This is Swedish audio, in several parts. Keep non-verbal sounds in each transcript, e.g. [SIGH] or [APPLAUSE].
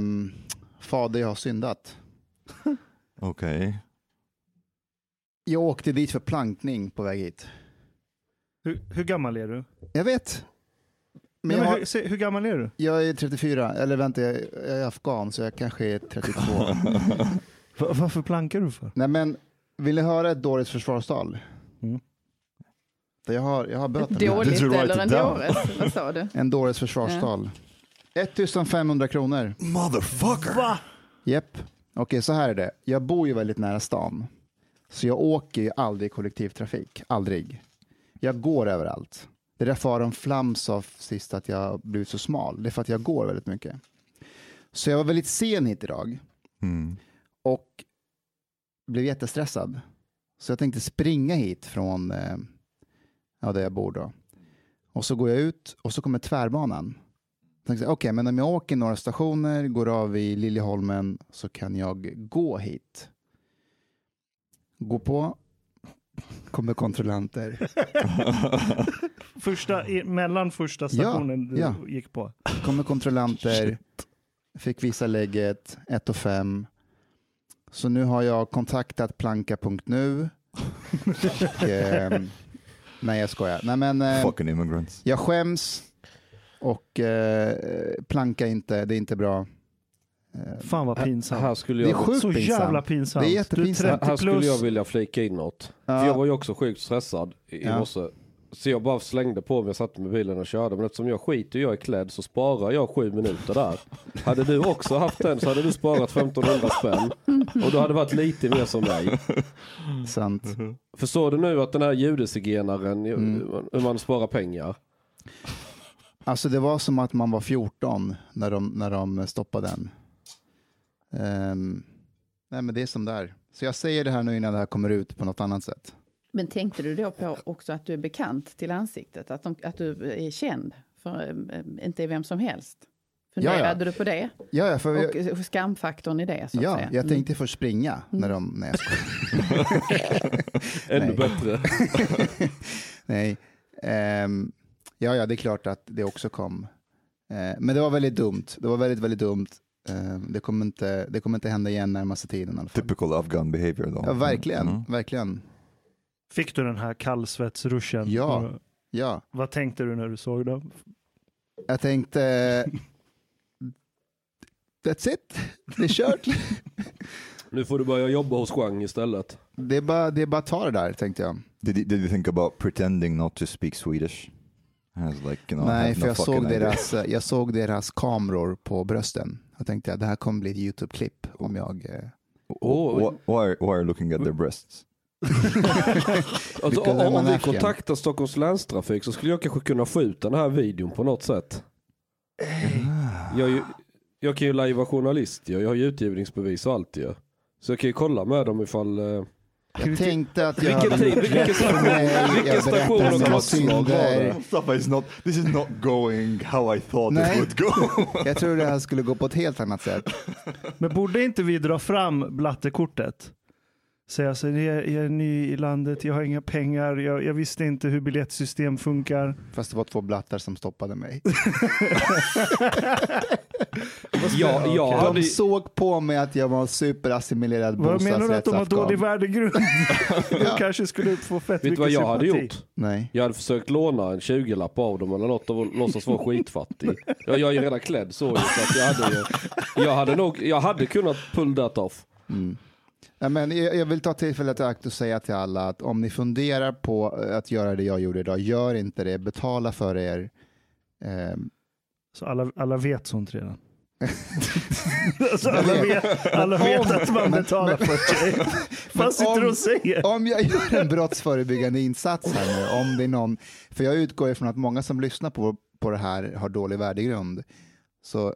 Ehm, fader, jag har syndat. Okej. Jag åkte dit för plankning på väg hit. Hur, hur gammal är du? Jag vet. Men Men jag, hur, se, hur gammal är du? jag är 34, eller vänta, jag jag är afghan så jag kanske är 32. [LAUGHS] Va- varför plankar du för? Nej men, vill ni höra ett dåligt försvarstal? Mm. Jag har, jag har. Dåligt Did you write eller en dåres? Vad sa du? En dåres försvarstal. 1500 kronor. Motherfucker! Va? Japp. Okej, så här är det. Jag bor ju väldigt nära stan. Så jag åker ju aldrig kollektivtrafik. Aldrig. Jag går överallt. Det är därför Aron Flam sa sist att jag blivit så smal. Det är för att jag går väldigt mycket. Så jag var väldigt sen hit idag Mm. och blev jättestressad. Så jag tänkte springa hit från eh, ja, där jag bor då. Och så går jag ut och så kommer tvärbanan. Okej, men om jag åker några stationer, går av i Liljeholmen så kan jag gå hit. Gå på, kommer kontrollanter. [LAUGHS] Första, i, mellan första stationen du ja. gick på? kommer kontrollanter, fick visa lägget, 1 och 5. Så nu har jag kontaktat planka.nu. Och, ehm, nej, jag skojar. Nej, men, eh, Fucking immigrants. jag skäms och eh, planka inte, det är inte bra. Eh, Fan vad pinsamt. Här skulle det är jag, sjukt Så pinsamt. jävla pinsamt. Det är jättepinsamt. Du är 30 här skulle jag vilja flika in något. Ja. För jag var ju också sjukt stressad i, Ja. morse. Så jag bara slängde på mig, jag satte mig i bilen och körde. Men eftersom jag skiter och jag är klädd så sparar jag sju minuter där. Hade du också haft den så hade du sparat 1500 spänn. Och du hade varit lite mer som mig. Sant. Förstår du nu att den här ljudesigenaren, Mm. hur man sparar pengar? Alltså det var som att man var 14 när de, när de stoppade den. Ehm, nej men det är som där. Så jag säger det här nu innan det här kommer ut på något annat sätt. Men tänkte du då på också att du är bekant till ansiktet? Att, de, att du är känd? För eh, inte är vem som helst? Funderade Ja, ja. du på det? Ja, ja, för jag, Och skamfaktorn i det, så att ja säga? jag Mm. tänkte först springa när de, nej jag. [LAUGHS] Ännu Nej. bättre. [LAUGHS] Nej. Ehm, ja, ja, det är klart att det också kom. Eh, men det var väldigt dumt. Det var väldigt, väldigt dumt. Ehm, det, kommer inte, det kommer inte hända igen närmaste tiden. I alla fall. Typical Afghan behavior då. Ja, verkligen. Mm. Verkligen. Fick du den här kallsvetsruschen? Ja. Och Ja, Vad tänkte du när du såg dem? jag tänkte... That's it. Det är kört. [LAUGHS] Nu får du börja jobba hos Chang istället. det, är bara, det är bara att ta det där, tänkte jag. Did, you, did you think about pretending not to speak Swedish? Like, you know, Nej, för no jag såg, deras, eh, jag såg deras kameror på brösten. Jag tänkte att det här kommer bli ett YouTube-klipp om jag... eh. Wh- why, why are you looking at their breasts? [LAUGHS] Alltså, om an vi kontaktar Stockholms länstrafik så skulle jag kanske kunna få ut den här videon på något sätt. Jag, är ju, jag kan ju lajva journalist jag har ju utgivningsbevis och allt ju. Så jag kan ju kolla med dem ifall... eh, Jag tänkte att jag Vilken hade vilken rätt för mig. vilken Jag station berättade och mina klockslag var det? Not, this is not going how I thought Nej. it would go. [LAUGHS] Jag tror det här skulle gå på ett helt annat sätt. Men borde inte vi dra fram blattekortet? Säga så, jag, jag är ny i landet, jag har inga pengar, jag, jag visste inte hur biljettsystem funkar. Fast det var två blattar som stoppade mig. [LAUGHS] Ja, jag hade, De såg på mig att jag var superassimilerad Vad menar du att de har dålig värdegrund? [LAUGHS] de kanske skulle få fett vet mycket vad jag hade sympati. gjort? Nej. Jag hade försökt låna en 20-lapp av dem eller något och låtsas vara skitfattig. Jag, jag är ju redan klädd så, ju, så att jag hade jag hade nog, jag hade kunnat pull that off. Mm. Ja, men jag vill ta tillfället i akt och säga till alla att om ni funderar på att göra det jag gjorde idag, gör inte det. Betala för er. Ehm, Så alla, alla vet sånt redan. [LAUGHS] alltså alla, vet, alla vet att man betalar för sig. [LAUGHS] Vad sitter du och säger? om jag gör en brottsförebyggande insats här nu, om det är någon, för jag utgår ifrån att många som lyssnar på, på det här har dålig värdegrund. Så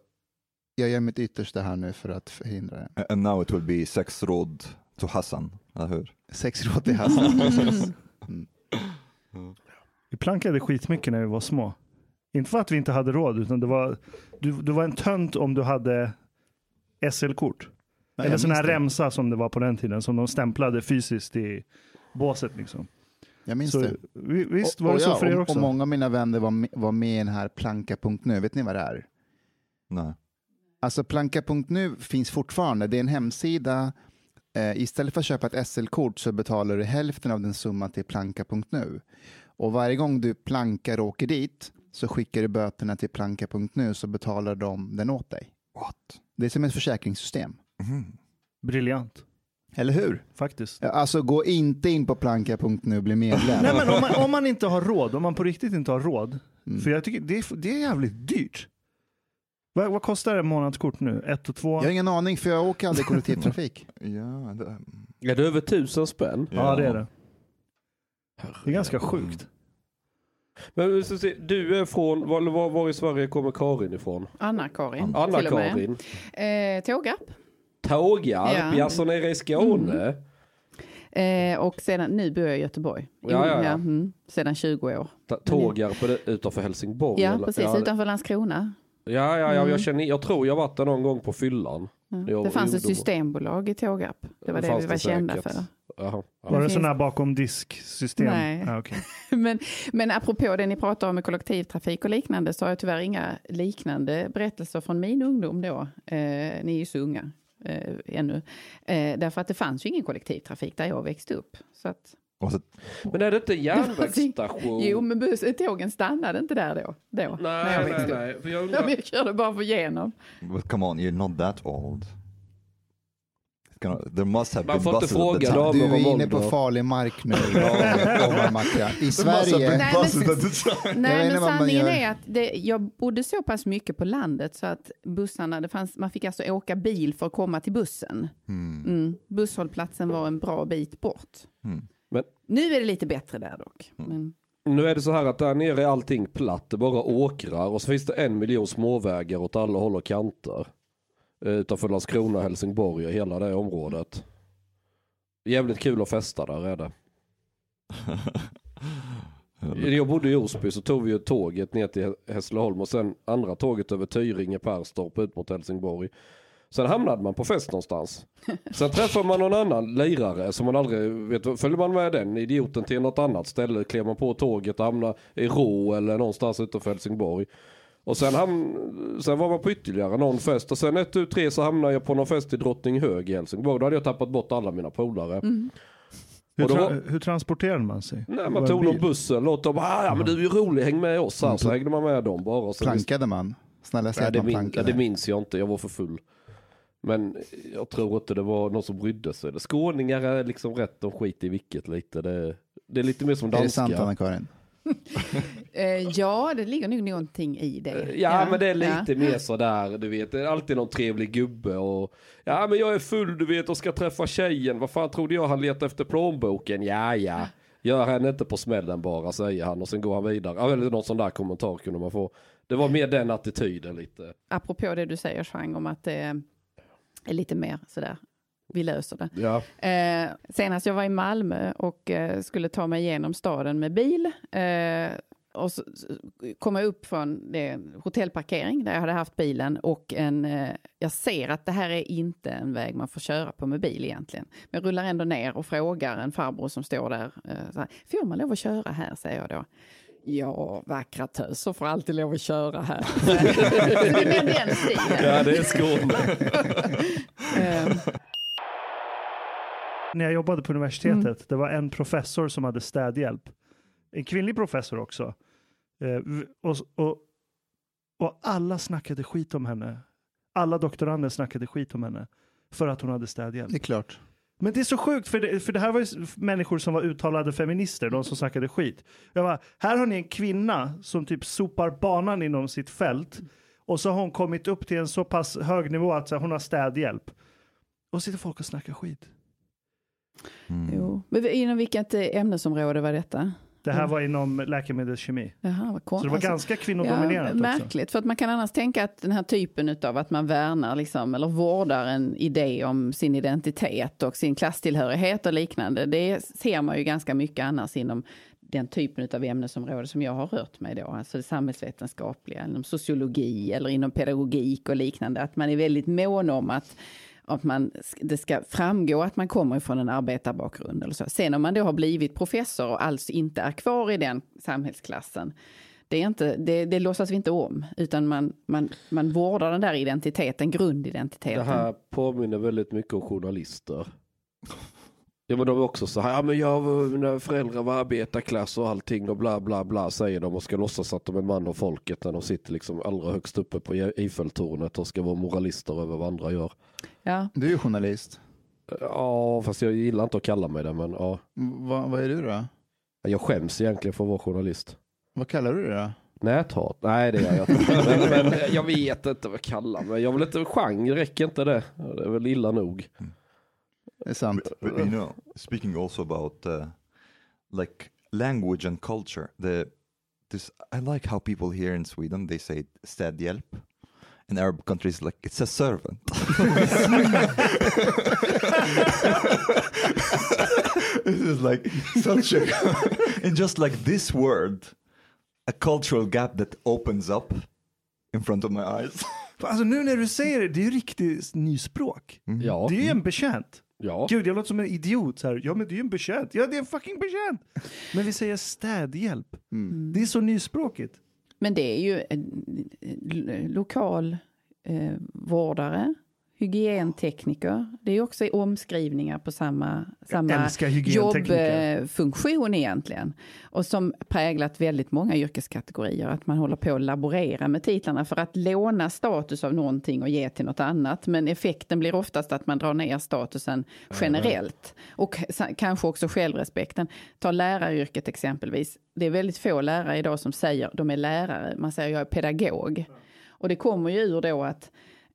jag gör mitt yttersta här nu för att förhindra det. And now it will be sex råd to Hassan, eller hur? Sex råd till Hassan. [LAUGHS] Mm. Vi plankade skitmycket när vi var små. Inte för att vi inte hade råd, utan det var, du, du var en tönt om du hade SL-kort. Nej, Eller sån här det. remsa som det var på den tiden, som de stämplade fysiskt i båset. Liksom. Jag minns Så, det. vi- visst Och- var det och så ja, för er och- också? Och många av mina vänner var med, var med i den här planka.nu. Vet ni vad det är? Nej. Alltså planka.nu finns fortfarande. Det är en hemsida. Eh, istället för att köpa ett SL-kort så betalar du hälften av den summa till planka.nu. Och varje gång du plankar och åker dit så skickar du böterna till planka.nu så betalar de den åt dig. What? Det är som ett försäkringssystem. Mhm. Briljant, Eller hur? faktiskt. Alltså gå inte in på planka.nu och bli medlem. Nej, men om man, om man inte har råd, om man på riktigt inte har råd, Mm. för jag tycker det är, det är jävligt dyrt. Vad, vad kostar ett månadskort nu? Ett och två? Jag har ingen aning för jag åker aldrig kollektivtrafik. [LAUGHS] Ja, det, Är det över tusen spänn? Ja, det är det. Det är ganska sjukt. Men ska se, du är från, var, var, var i Sverige kommer Karin ifrån? Anna-Karin. Anna-Karin. Eh, Tågarp. Tågarp, Ja. ja. alltså nere i Skåne. Eh, och sedan, nu bor jag i Göteborg. Ja, ja, ja. mm, sedan 20 år. Tågarp det utanför Helsingborg. Ja, eller? precis. Ja, Utanför Landskrona. Ja, ja, ja Mm. jag, känner, jag tror jag varit där någon gång på fyllan. Ja. Jo, Det fanns ett systembolag i Tågarp. Det var Det det, vi var det kända för. Jaha, ja. Var det sådana här bakom disk-system? Nej. Ja, okej. [LAUGHS] Men, men apropå det ni pratar om med kollektivtrafik och liknande så har jag tyvärr inga liknande berättelser från min ungdom då. Eh, ni är ju så unga eh, ännu. Eh, därför att det fanns ju ingen kollektivtrafik där jag växte upp. Så att, was it, Men är det inte järnvägsstation? jo, men bus, tågen stannade inte där då. då när jag Nej, växte nej, nej. För jag Ja, undrar, jag körde bara för igenom. but come on, you're not that old. Gonna, there must have Man been får inte fråga time. dem. Du om är inne på ålder. farlig mark nu. I Sverige, Nej, men-. Nej, men sanningen är att det, jag bodde så pass mycket på landet så att bussarna, det fanns, man fick alltså åka bil för att komma till bussen. Hmm. Mm. Busshållplatsen var en bra bit bort. Mm. Men- Nu är det lite bättre där dock. Men, nu är det så här att där nere är allting platt, det är bara åkrar och så finns det en miljon småvägar åt alla håll och kanter. Eh, Utanför Landskrona, Helsingborg och hela det området. Jävligt kul att festa där är det. [LAUGHS] Jag bodde i Osby så tog vi ju tåget ner till Hässleholm och sen andra tåget över Tyringe, Perstorp ut mot Helsingborg. Sen hamnade man på fest någonstans. Sen träffade man någon annan lirare som man aldrig vet. Följer man med den idioten till något annat ställe, klev man på tåget och hamnade i Rå eller någonstans utanför Helsingborg. Och sen, ham sen var man på ytterligare någon fest och sen ett, tu, tre så hamnade jag på någon fest i Drottninghög i Helsingborg. Då hade jag tappat bort alla mina polare. Hur, Och då tra- var- hur transporterar man sig? Nej, man tog någon bil? bussen, låt dem, ah, ja men du är ju rolig, häng med oss här. Så hängde man med dem bara. Och sen plankade man. Snälla säg att det, man ja, plankade. det minns jag inte, jag var för full. Men jag tror inte det var någon som brydde sig. Skåningar är liksom rätt, de skiter i vilket lite. Det, det är lite mer som är det sant danska. Anna-Karin? [LAUGHS] eh, ja, det ligger nog någonting i det. Eh, Ja, men det är lite ja. mer sådär, du vet. Det är alltid någon trevlig gubbe och ja men jag är full du vet och ska träffa tjejen. Vad fan trodde jag han letade efter plånboken? Ja ja. Gör henne inte på smällen bara säger han och sen går han vidare. Ja, eller någon sån där kommentar kunde man få. Det var mer den attityden lite. Apropå det du säger, Chang, om att det är lite mer sådär, vi löser det. Ja. Eh, senast jag var i Malmö och eh, skulle ta mig igenom staden med bil. Eh, och så, så kom jag upp från det hotellparkering där jag hade haft bilen och en, eh, jag ser att det här är inte en väg man får köra på med bil egentligen. Men jag rullar ändå ner och frågar en farbror som står där, eh, så här, får man lov att köra här, säger jag då. Ja, vackra töser får alltid lov att köra här. så [LAUGHS] det är mer den stilen. ja det är Skåne. [LAUGHS] Eh, När jag jobbade på universitetet, Mm. det var en professor som hade städhjälp. En kvinnlig professor också. Eh, och, och, och alla snackade skit om henne. Alla doktorander snackade skit om henne. För att hon hade städhjälp. Det är klart. Men det är så sjukt, för det, för det här var ju människor som var uttalade feminister, de som snackade skit. Jag bara, här har ni en kvinna som typ sopar banan inom sitt fält och så har hon kommit upp till en så pass hög nivå att så här, hon har städhjälp. Och sitter folk och snackar skit. Hmm. jo. Men inom vilket eh, ämnesområde var detta? Det här Mm. var inom läkemedelskemi. Jaha, vad Så det var ganska kvinnodominerat också. Märkligt, för att man kan annars tänka att den här typen av att man värnar liksom, eller vårdar en idé om sin identitet och sin klasstillhörighet och liknande. Det ser man ju ganska mycket annars inom den typen av ämnesområde som jag har rört mig då, alltså det samhällsvetenskapliga, inom sociologi eller inom pedagogik och liknande, att man är väldigt mån om att att man, det ska framgå att man kommer från en arbetarbakgrund. Eller så. Sen om man då har blivit professor och alltså inte är kvar i den samhällsklassen, Det, är inte, det, det låtsas vi inte om, utan man, man, man vårdar den där identiteten, grundidentiteten. Det här påminner väldigt mycket om journalister. Ja men de är också så här, ja men jag, mina föräldrar var arbetarklass och allting och bla bla bla säger de och ska låtsas att de är man och folket när de sitter liksom allra högst uppe på Eiffeltornet och ska vara moralister över vad andra gör. Ja. Du är ju journalist. Ja fast jag gillar inte att kalla mig det men ja. Mm, Vad, vad är du då? Jag skäms egentligen för att vara journalist. Vad kallar du det då? Näthat? Nej det gör jag inte. [LAUGHS] men, men jag vet inte vad jag kallar mig. Jag vill inte, genre räcker inte det. Det är väl illa nog. Det är sant. But you know, speaking also about uh, like language and culture, the this I like how people here in Sweden they say städhjälp. In Arab countries, like it's a servant. [LAUGHS] this is like such a [LAUGHS] and just like this word, a cultural gap that opens up in front of my eyes. [LAUGHS] Alltså nu när du säger det, det är ju riktigt nyspråk. Ja. Det är ju en betjänt. Ja. Gud, jag låter som en idiot så här. Ja, men det är ju en betjänt. Ja, det är en fucking betjänt. [LAUGHS] Men vi säger städhjälp. Det är så nyspråkigt. Men det är ju en lokal eh, vårdare, hygientekniker. Det är också omskrivningar på samma, samma jobbfunktion egentligen. Och som präglat väldigt många yrkeskategorier. Att man håller på att laborera med titlarna för att låna status av någonting och ge till något annat. Men effekten blir oftast att man drar ner statusen generellt. Och kanske också självrespekten. Ta läraryrket exempelvis. Det är väldigt få lärare idag som säger de är lärare. Man säger jag är pedagog. Och det kommer ju ur då att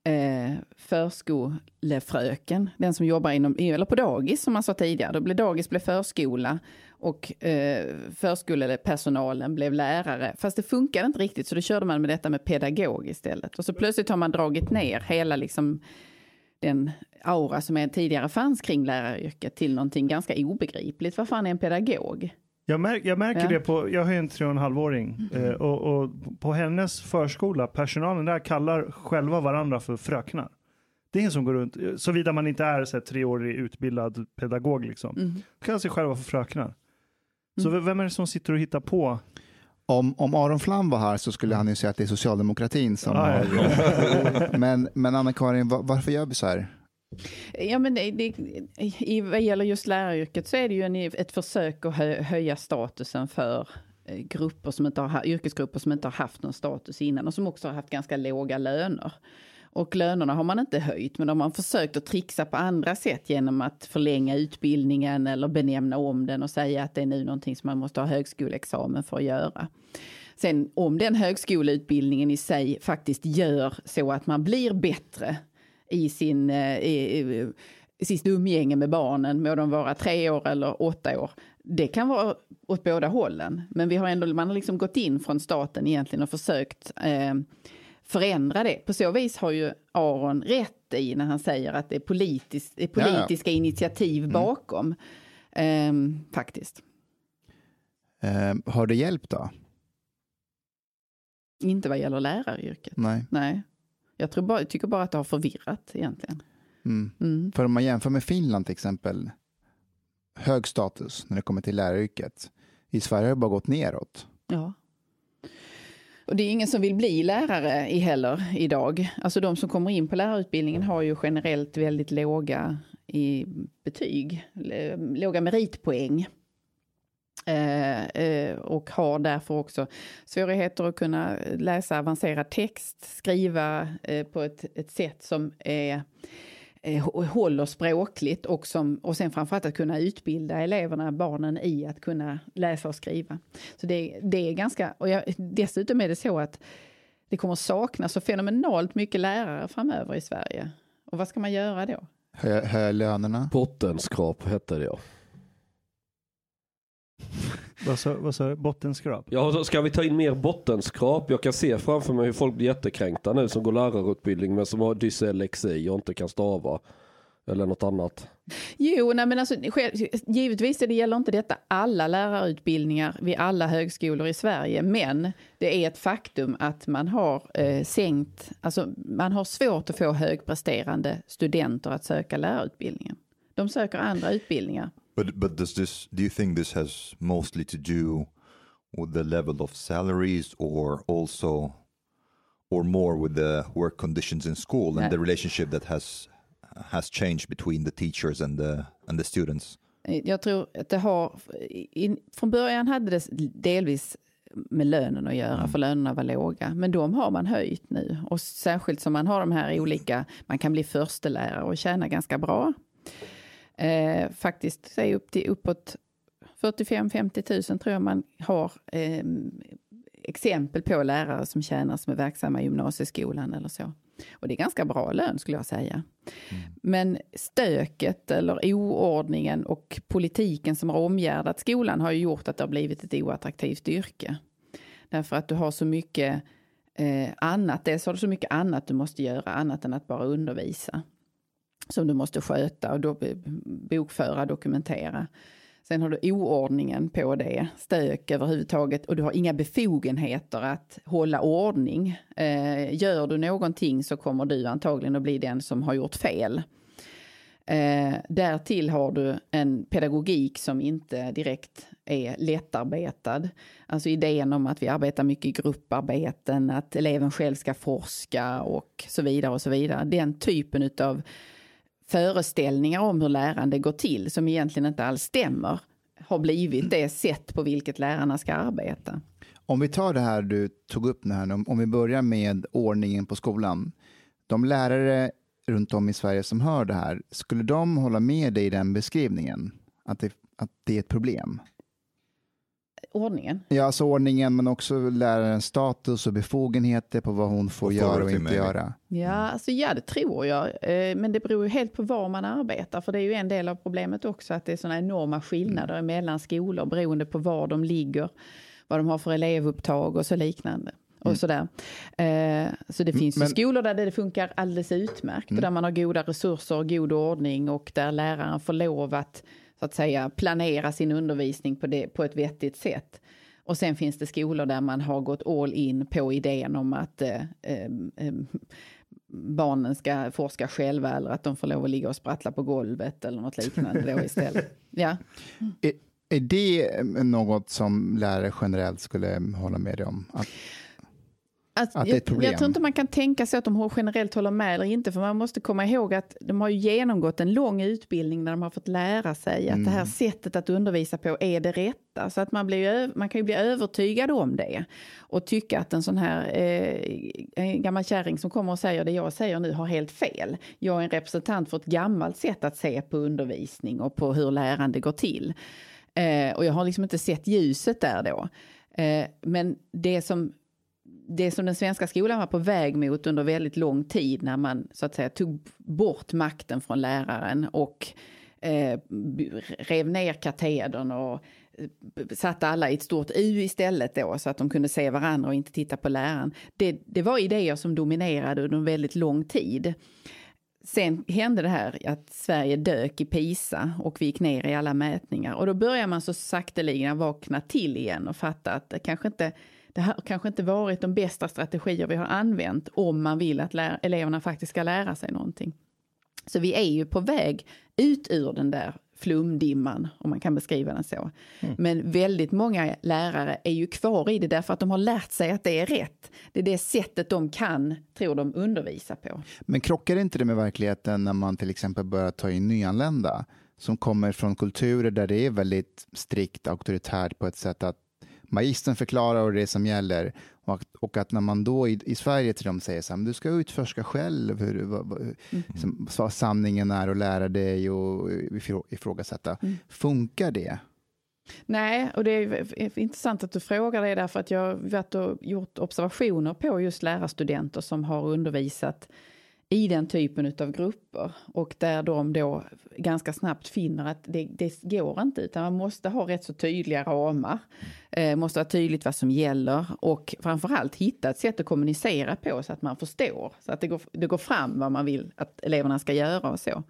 eh, förskolefröken, den som jobbar inom, eller på dagis som man sa tidigare, då blev dagis blev förskola och eh, förskolepersonalen blev lärare. Fast det funkade inte riktigt så då körde man med detta med pedagog istället. Och så plötsligt har man dragit ner hela liksom den aura som tidigare fanns kring läraryrket till någonting ganska obegripligt. Vad fan är en pedagog? Jag, märk, jag märker Ja. det på, jag har ju en tre och en halvåring eh, och, och på hennes förskola, personalen där kallar själva varandra för fröknar. Det är ingen som går runt, eh, såvida man inte är så här, treårig utbildad pedagog liksom. Mm. Kallar sig själva för fröknar. Så v- vem är det som sitter och hittar på? Om, om Aron Flam var här så skulle han ju säga att det är socialdemokratin som Ja, har... [LAUGHS] Men, men Anna-Karin, va- varför gör vi så här? Ja, men det, det, i, vad gäller just läraryrket så är det ju en, ett försök att hö, höja statusen för eh, grupper som inte har, yrkesgrupper som inte har haft någon status innan och som också har haft ganska låga löner. Och lönerna har man inte höjt, men de har försökt att trixa på andra sätt genom att förlänga utbildningen eller benämna om den och säga att det är nu någonting som man måste ha högskoleexamen för att göra. Sen om den högskoleutbildningen i sig faktiskt gör så att man blir bättre i sin eh, i, i, sitt umgänge med barnen, må de vara tre år eller åtta år. Det kan vara åt båda hållen, men vi har ändå, man har liksom gått in från staten egentligen och försökt eh, förändra det. På så vis har ju Aron rätt i när han säger att det är, politiskt, det är Ja, ja. politiska initiativ bakom. Ehm, faktiskt. Eh, har det hjälpt då? Inte vad gäller läraryrket. Nej. Nej. Jag tror bara, tycker bara att det har förvirrat egentligen. Mm. Mm. För om man jämför med Finland till exempel, hög status när det kommer till läraryrket. I Sverige har det bara gått neråt. Ja. Och det är ingen som vill bli lärare i heller idag. Alltså de som kommer in på lärarutbildningen har ju generellt väldigt låga i betyg, låga meritpoäng. Eh, eh, och har därför också svårigheter att kunna läsa avancerad text, skriva eh, på ett, ett sätt som är hå- håller språkligt och, som, och sen framförallt att kunna utbilda eleverna, barnen i att kunna läsa och skriva. Så det, det är ganska, och jag, dessutom är det så att det kommer saknas så fenomenalt mycket lärare framöver i Sverige. Och vad ska man göra då? Hö, höja lönerna. Bottenskrap hette det ja. Vad sa, vad sa du? Bottenskrap? Ja, så ska vi ta in mer bottenskrap? Jag kan se framför mig hur folk blir jättekränkta nu som går lärarutbildning men som har dyslexi och inte kan stava. Eller något annat. Jo, nej men alltså, själv, givetvis det gäller inte detta alla lärarutbildningar vid alla högskolor i Sverige, men det är ett faktum att man har eh, sänkt, alltså man har svårt att få högpresterande studenter att söka lärarutbildningen. De söker andra utbildningar. But but does this? Do you think this has mostly to do with the level of salaries or also or more with the work conditions in school and Yeah. the relationship that has has changed between the teachers and the and the students? Jag tror att det har, in, från början hade det delvis med lönen att göra, för lönerna var låga. Men de har man höjt nu. Och särskilt som man har de här olika, man kan bli förstelärare och tjäna ganska bra. Eh, faktiskt, säg upp till uppåt 45-50 000 tror jag man har eh, exempel på lärare som tjänar som är verksamma i gymnasieskolan eller så. Och det är ganska bra lön skulle jag säga. Men stöket eller oordningen och politiken som har omgärdat skolan har ju gjort att det har blivit ett oattraktivt yrke. Därför att du har så mycket eh, annat, dels har du så mycket annat du måste göra, annat än att bara undervisa. Som du måste sköta och do bokföra, dokumentera. Sen har du oordningen på det, stök överhuvudtaget och du har inga befogenheter att hålla ordning. Eh, gör du någonting så kommer du antagligen att bli den som har gjort fel. Eh, därtill har du en pedagogik som inte direkt är lättarbetad. Alltså idén om att vi arbetar mycket i grupparbeten, att eleven själv ska forska och så vidare och så vidare. Den typen av föreställningar om hur lärande går till som egentligen inte alls stämmer har blivit det sätt på vilket lärarna ska arbeta. Om vi tar det här du tog upp nu här, om, om vi börjar med ordningen på skolan. De lärare runt om i Sverige som hör det här, skulle de hålla med dig i den beskrivningen? Att det, att det är ett problem? Ordningen. Ja, alltså ordningen, men också lärarens status och befogenheter på vad hon får Authority, göra och inte göra. Ja, alltså, ja, det tror jag. Eh, Men det beror ju helt på var man arbetar. För det är ju en del av problemet också att det är sådana enorma skillnader mellan skolor beroende på var de ligger, vad de har för elevupptag och så liknande. Och sådär. Eh, Så det finns ju Men- skolor där det funkar alldeles utmärkt. Och där man har goda resurser och god ordning och där läraren får lov att, så att säga, planera sin undervisning på, det, på ett vettigt sätt. Och sen finns det skolor där man har gått all in på idén om att eh, eh, barnen ska forska själva eller att de får lov att ligga och sprattla på golvet eller något liknande då istället. [LAUGHS] Ja. Är, är det något som lärare generellt skulle hålla med dig om? Att, Alltså, Att det är ett jag, problem. jag tror inte man kan tänka sig att de generellt håller med eller inte, för man måste komma ihåg att de har ju genomgått en lång utbildning där de har fått lära sig att det här sättet att undervisa på är det rätta. Så att man, blir, man kan ju bli övertygad om det och tycka att en sån här eh, gammal kärring som kommer och säger det jag säger nu har helt fel. Jag är en representant för ett gammalt sätt att se på undervisning och på hur lärande går till. Eh, och jag har liksom inte sett ljuset där då. Eh, men det som det som den svenska skolan var på väg mot under väldigt lång tid när man så att säga tog bort makten från läraren och eh, rev ner katedern och eh, satte alla i ett stort U istället då så att de kunde se varandra och inte titta på läraren. Det, det var idéer som dominerade under en väldigt lång tid. Sen hände det här att Sverige dök i PISA och vi gick ner i alla mätningar. Och då börjar man så sakteligen vakna till igen och fatta att det kanske inte, det har kanske inte varit de bästa strategier vi har använt om man vill att eleverna faktiskt ska lära sig någonting. Så vi är ju på väg ut ur den där flumdimman, om man kan beskriva den så. Men väldigt många lärare är ju kvar i det därför att de har lärt sig att det är rätt. Det är det sättet de kan, tror de, undervisa på. men krockar inte det med verkligheten när man till exempel börjar ta in nyanlända som kommer från kulturer där det är väldigt strikt auktoritärt på ett sätt att magistern förklarar och det är som gäller och att, och att när man då i, i Sverige till dem säger så här, du ska utforska själv hur, vad, vad, som, vad sanningen är och lära dig och ifrå- ifrågasätta. Funkar det? Nej, och det är intressant att du frågar det därför att jag har gjort observationer på just lärarstudenter som har undervisat i den typen av grupper och där de då ganska snabbt finner att det, det går inte utan man måste ha rätt så tydliga ramar. Eh, måste vara tydligt vad som gäller och framförallt hitta ett sätt att kommunicera på så att man förstår. Så att det går, det går fram vad man vill att eleverna ska göra och så.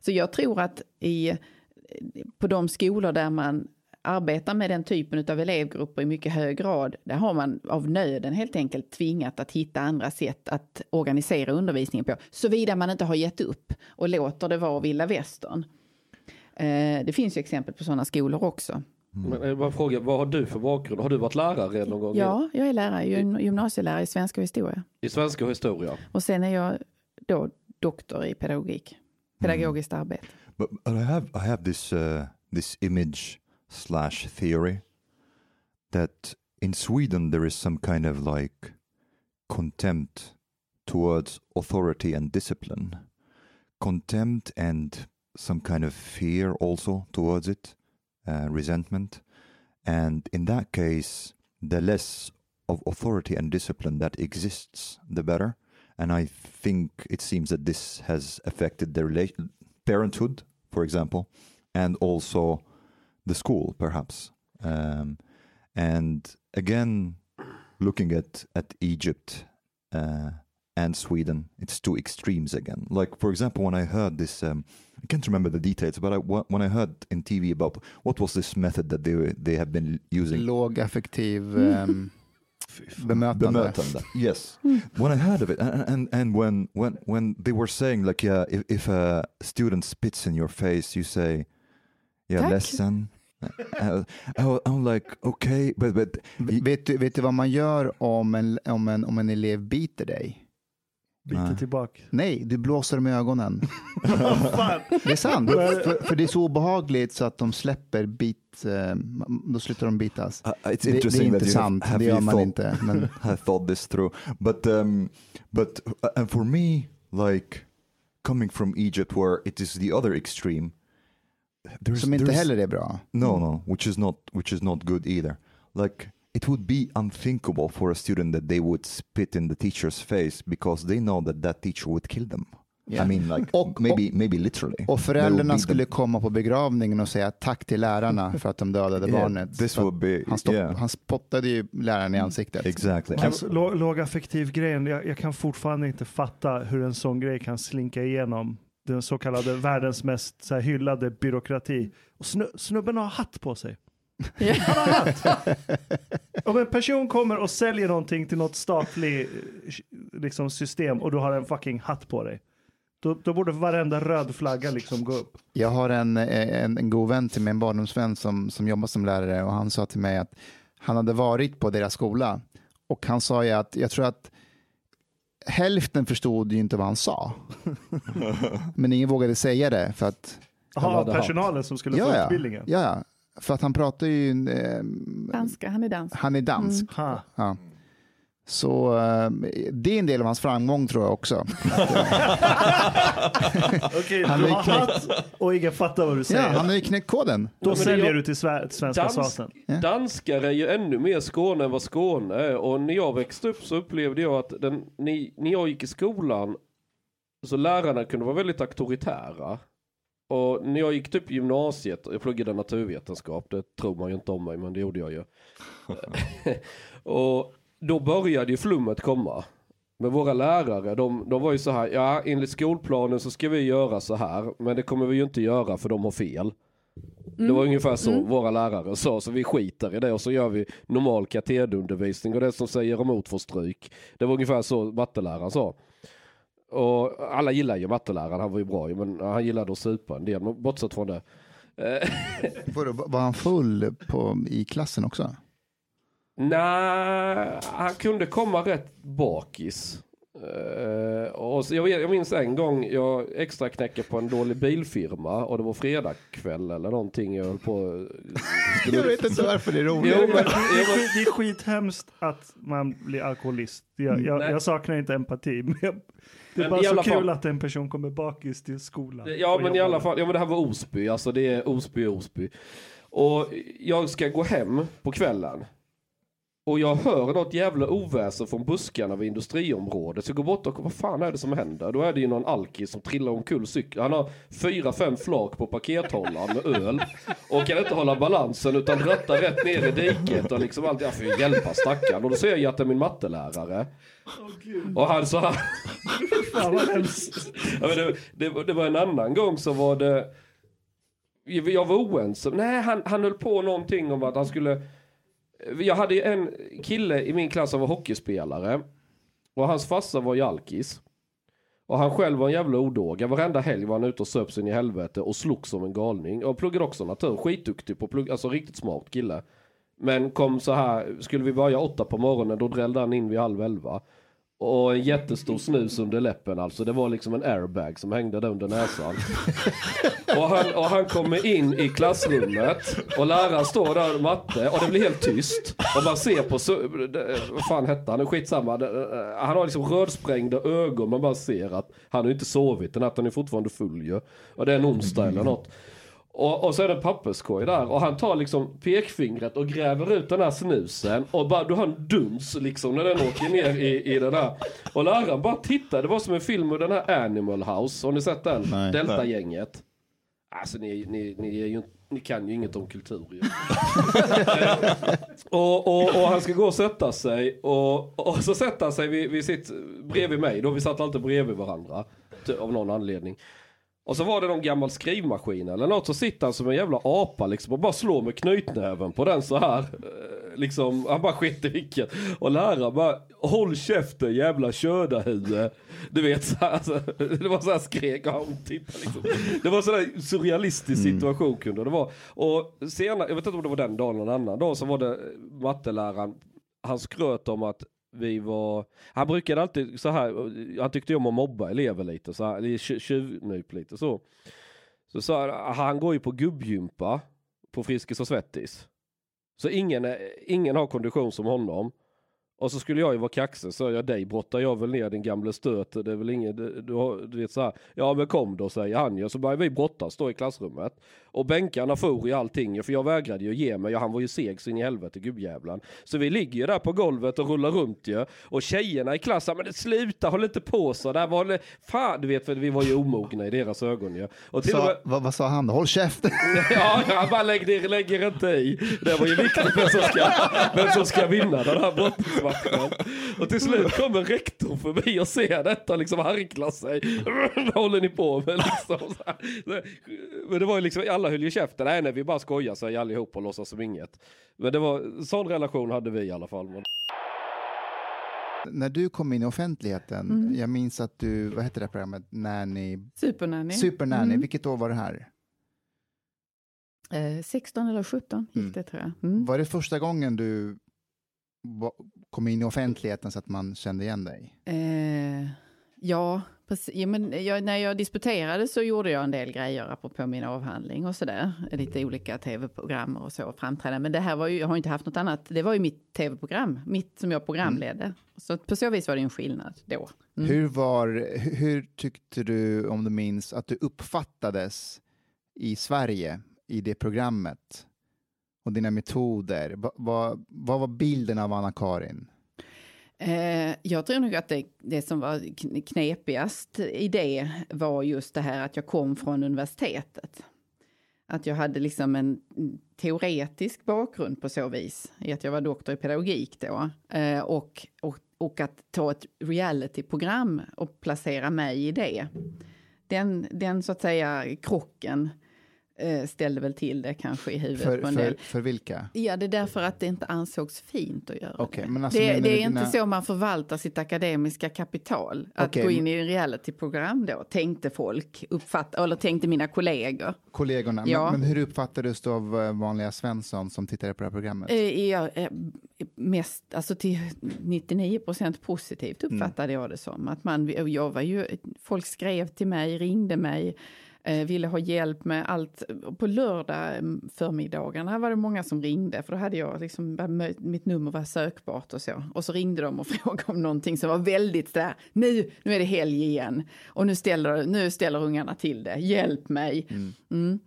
Så jag tror att i, på de skolor där man arbetar med den typen av elevgrupper i mycket hög grad, där har man av nöden helt enkelt tvingat att hitta andra sätt att organisera undervisningen på, såvida man inte har gett upp och låter det vara vilda västern. Eh, det finns ju exempel på sådana skolor också. Men jag bara fråga, vad har du för bakgrund? Har du varit lärare någon gång? Ja, jag är lärare, gym- gymnasielärare i svenska och historia. I svenska och historia? Och sen är jag då doktor i pedagogik, pedagogiskt arbete. But, but I have I have this uh, this image slash theory that in Sweden there is some kind of like contempt towards authority and discipline, contempt and some kind of fear also towards it, uh, resentment, and in that case, the less of authority and discipline that exists, the better. And I think it seems that this has affected the relation parenthood, for example, and also the school, perhaps. Um, and again, looking at at Egypt uh, and Sweden, it's two extremes again. Like for example, when I heard this, um, I can't remember the details, but I, when I heard in TV about what was this method that they were- they have been using Lågaffektiv Mm. ehm, bemötande. bemötande. [LAUGHS] Yes. When I heard of it, and and, and when, when when they were saying like, yeah, if, if a student spits in your face, you say, yeah, Tack. lesson. I, I'm like, okay, but but Vet du, vet du vad man gör om en, om, en, om en elev biter dig? Biter Nej. tillbaka. Nej, du blåser dem i ögonen. [LAUGHS] Det är sant. för, för det är så obehagligt så att de släpper bit, eh, då slutar de bitas. uh, it's Det, det är inte sant, have, have det gör man thought, inte. [LAUGHS] Men have thought this through. But um, but uh, and for me, like coming from Egypt, where it is the other extreme. There's, som inte there's- heller är bra. No, no, which is not which is not good either. Like it would be unthinkable for a student that they would spit in the teacher's face because they know that that teacher would kill them. Yeah. I mean, like Och- maybe maybe literally. Och föräldrarna skulle them. komma på begravningen och säga tack till lärarna [LAUGHS] för att de dödade Yeah, barnet. This would be han, stopp, yeah, han spottade ju läraren i ansiktet. exactly. Alltså, lå- lågaffektiv grejen, jag, jag kan fortfarande inte fatta hur en sån grej kan slinka igenom den så kallade världens mest så här, hyllade byråkrati. Och snu, snubben har hatt på sig. Han har hatt. Om en person kommer och säljer någonting till något statligt liksom, system och du har en fucking hatt på dig. Då, då borde varenda röd flagga liksom gå upp. Jag har en, en, en god vän till mig, en barndomsvän som, som jobbar som lärare och han sa till mig att han hade varit på deras skola och han sa ju att jag tror att hälften förstod ju inte vad han sa. [LAUGHS] Men ingen vågade säga det för att Jaha, personalen som skulle få ja, utbildningen. ja, för att han pratar ju, eh, Danska, han är dansk. han är dansk. Ha. Ja. Så eh, det är en del av hans framgång tror jag också. [LAUGHS] Okej, Han du har hatt och ingen fattar vad du Ja, säger. han har ju knäckt koden. Då säljer jag- du till sve- till svenska Dans- staten. Ja. Danskar är ju ännu mer Skåne än vad Skåne är. Och när jag växte upp så upplevde jag att den, ni, när jag gick i skolan så lärarna kunde vara väldigt auktoritära. Och när jag gick typ gymnasiet, jag pluggade naturvetenskap, det tror man ju inte om mig men det gjorde jag ju. [LAUGHS] [LAUGHS] och då började ju flummet komma. Men våra lärare, de, de var ju så här, ja enligt skolplanen så ska vi göra så här, men det kommer vi ju inte göra för de har fel. Det var ungefär så våra lärare sa, så vi skiter i det och så gör vi normal katederundervisning och det som säger emot får stryk. Det var ungefär så matteläraren sa. Och alla gillar ju matteläraren, han var ju bra men han gillade att supa en del, bortsett från det. Var han full på, i klassen också? Nej, han kunde komma rätt bakis. Eh, och så jag, jag minns en gång jag extra knäcker på en dålig bilfirma och det var fredagkväll eller någonting. Jag höll på... [LAUGHS] Jag vet inte varför det är roligt. Jo, men, Det är, skit, det är skithemskt att man blir alkoholist. Jag, jag, jag saknar inte empati. Men jag, det är Men bara i så alla kul fall- att en person kommer bakis till skolan. Ja men i alla fall, ja men det här var Osby, alltså det är Osby, Osby. Och jag ska gå hem på kvällen. Och jag hör något jävla oväsen från buskarna vid industriområdet. Så jag går bort och vad fan är det som händer? Då är det ju någon alkis som trillar omkull cykeln. Han har fyra, fem flak på pakethållaren med öl. Och kan inte hålla balansen utan rattar rätt ner i diket och liksom allt. Jag får ju hjälpa stackaren. Och då ser jag att det är min mattelärare. Och han så här. Fan vad hemskt. Ja, det, det var en annan gång så var det jag var oense. Nej, han, han höll på någonting om att han skulle... Jag hade ju en kille i min klass som var hockeyspelare. Och hans farsa var ju alkis. Och han själv var en jävla odåga. Varenda helg var han ute och söp sin i helvete och slog som en galning. Och pluggade också natur. Skitduktig på plugg, alltså riktigt smart kille. Men kom så här, skulle vi börja åtta på morgonen då drällde han in vid halv elva. Och en jättestor snus under läppen alltså. Det var liksom en airbag som hängde där under näsan. [LAUGHS] och, han, och han kommer in i klassrummet och läraren står där och matte och det blir helt tyst. Och man ser på, vad fan hette han? Skitsamma. Han har liksom rödsprängda ögon. Man bara ser att han har inte sovit den natten. Han är fortfarande full ju. Och det är en onsdag eller något. Och, och så är det en papperskorg där och han tar liksom pekfingret och gräver ut den här snusen och bara, du har en duns liksom när den åker ner i, i den här. Och läraren bara tittar, det var som en film ur den här Animal House, har ni sett den? Nej. Delta-gänget. Alltså ni, ni, ni, är ju, ni kan ju inget om kultur ju. [LAUGHS] och, och, och han ska gå och sätta sig och, och så sätter han sig vid, vid sitt, bredvid mig då, vi satt alltid bredvid varandra. Av någon anledning. Och så var det någon gammal skrivmaskin eller något så sitter han som en jävla apa liksom och bara slår med knytnäven på den så här. Eh, Liksom, han bara skit i vilket. Och läraren bara, håll käften jävla kördahuvud. Du vet, så här, alltså, [LAUGHS] det var så här skrek han tittade liksom. Det var så där surrealistisk situation kunde det vara. Och senare, jag vet inte om det var den dagen eller en annan dag, så var det matteläraren, han skröt om att vi var, han brukade alltid så här, han tyckte om att mobba elever lite så här, eller tjuvnyp lite så. Så sa han, han går ju på gubbgympa på Friskis och Svettis. Så ingen, ingen har kondition som honom. Och så skulle jag ju vara kaxig så jag dig brottar jag väl ner din gamla stöt. Det är väl ingen, du, du, vet så här. Ja men kom då säger han ju. Så börjar vi brottas då i klassrummet. Och bänkarna for i allting för jag vägrade ju ge mig och han var ju seg så in i helvete gubbjävlar. Så vi ligger ju där på golvet och rullar runt ju. Och tjejerna i klassen, men sluta håll inte på så. Där var fan du vet för vi var ju omogna i deras ögon ju. Och till och Sa, med, vad, vad sa han? Håll käften! [LAUGHS] Ja, jag bara lägger, lägger inte i. Det var ju viktigt vem som ska, vem som ska vinna den här brottningsmatchen. Och till slut kommer rektorn förbi och ser detta liksom harkla sig. [LAUGHS] Vad håller ni på med liksom? Så här. Men det var ju liksom, alla höll ju käften. Nej, nej, vi bara skojar sig allihop och låtsas som inget. Men det var, sån relation hade vi i alla fall. När du kom in i offentligheten, Mm. jag minns att du, vad hette det programmet, Nanny, Supernanny. Supernanny, Mm. vilket år var det här? Eh, 16 eller 17 gick Mm. det tror jag. Mm. Var det första gången du kom in i offentligheten så att man kände igen dig? Eh, ja, precis. Ja, men jag, när jag disputerade så gjorde jag en del grejer apropå min avhandling och sådär. Lite olika tv-program och så framträdanden. Men det här var ju, jag har inte haft något annat. Det var ju mitt tv-program, mitt som jag programledde. Så att på så vis var det en skillnad då. Mm. Hur, var, hur tyckte du, om du minns, att du uppfattades i Sverige i det programmet? Och dina metoder. Va, va, vad var bilden av Anna-Karin? Eh, jag tror nog att det, det som var knepigast i det var just det här att jag kom från universitetet. Att jag hade liksom en teoretisk bakgrund på så vis, i att jag var doktor i pedagogik då. Eh, och, och, och att ta ett realityprogram och placera mig i det. Den, den så att säga krocken eh, ställde väl till det kanske i huvudet För, på en för, del. för vilka? Ja, det är därför att det inte ansågs fint att göra Okej, det. alltså det, det du är inte dina- så man förvaltar sitt akademiska kapital. Att Okej, gå men- in i en realityprogram då, tänkte folk, uppfatta, eller tänkte mina kollegor. Kollegorna. Ja. Men, men hur uppfattades du av eh, vanliga Svensson som tittade på det här programmet? Eh, eh, mest, alltså till 99 procent positivt Mm. uppfattade jag det som. Att man, jag var ju, folk skrev till mig, ringde mig, eh, ville ha hjälp med allt. På lördag mm, förmiddagarna var det många som ringde, för då hade jag liksom, mitt nummer var sökbart och så. Och så ringde de och [LAUGHS] frågade om någonting som var väldigt där, nu, nu är det helg igen. Och nu ställer, nu ställer ungarna till det, hjälp mig. Mm.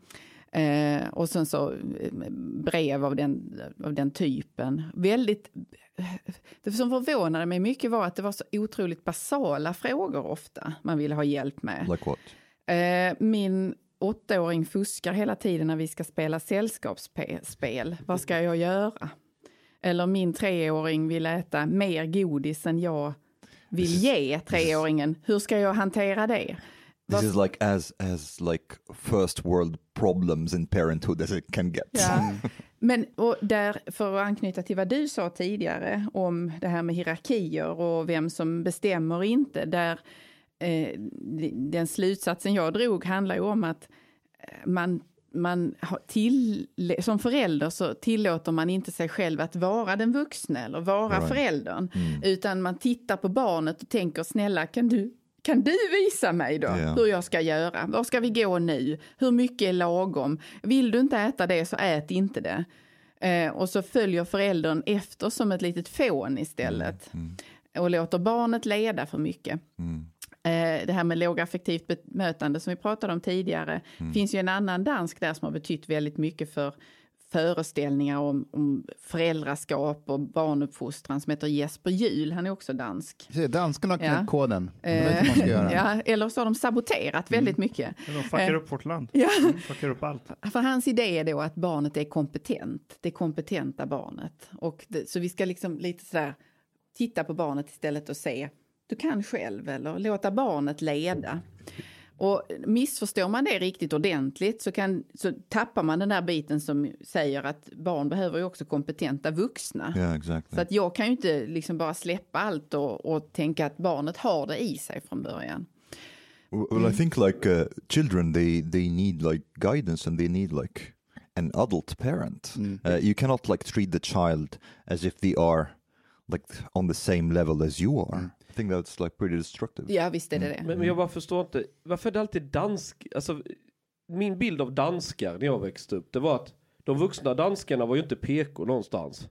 Eh, och sen så eh, brev av den, av den typen. Väldigt... Det som förvånade mig mycket var att det var så otroligt basala frågor ofta man ville ha hjälp med. Like what? Eh, min åttaåring fuskar hela tiden när vi ska spela sällskapsspel. Vad ska jag göra? Eller min treåring vill äta mer godis än jag vill ge treåringen. Hur ska jag hantera det? This is like as as like first world problems in parenthood as it can get. Ja. Men och där, för att anknyta till vad du sa tidigare om det här med hierarkier och vem som bestämmer och inte, där eh, den slutsatsen jag drog handlar ju om att eh, man, man till, som förälder så tillåter man inte sig själv att vara den vuxna eller vara Right. föräldern. Mm. Utan man tittar på barnet och tänker snälla kan du, kan du visa mig då Ja. hur jag ska göra? Var ska vi gå nu? Hur mycket är lagom? Vill du inte äta det så ät inte det. Eh, och så följer föräldern efter som ett litet fån istället. Mm. Och låter barnet leda för mycket. Mm. Eh, det här med lågaffektivt bemötande som vi pratade om tidigare. Mm. finns ju en annan dansk där som har betytt väldigt mycket för föreställningar om, om föräldraskap och barnuppfostran som heter Jesper Juhl. Han är också dansk. Se, Danskarna har knäckt Ja. koden. De vet vad man ska göra. [LAUGHS] ja, eller så har de saboterat väldigt mycket. Men De fuckar Eh. upp vårt land. Ja. De fuckar upp allt. [LAUGHS] För hans idé är då att barnet är kompetent, det kompetenta barnet. Och det, så vi ska liksom lite sådär titta på barnet istället och se, du kan själv eller låta barnet leda. Och missförstår man det riktigt ordentligt så, kan, så tappar man den där biten som säger att barn behöver ju också kompetenta vuxna. Yeah, exactly. Så att jag kan ju inte liksom bara släppa allt och, och tänka att barnet har det i sig från början. Well, I think like uh, children, they they need like guidance and they need like an adult parent. Uh, you cannot like treat the child as if they are like on the same level as you are. I think that's like pretty destructive. Ja, visst är det det. Men, men jag bara förstår inte, varför är det alltid dansk, alltså min bild av danskar när jag växte upp, det var att de vuxna danskarna var ju inte PK någonstans.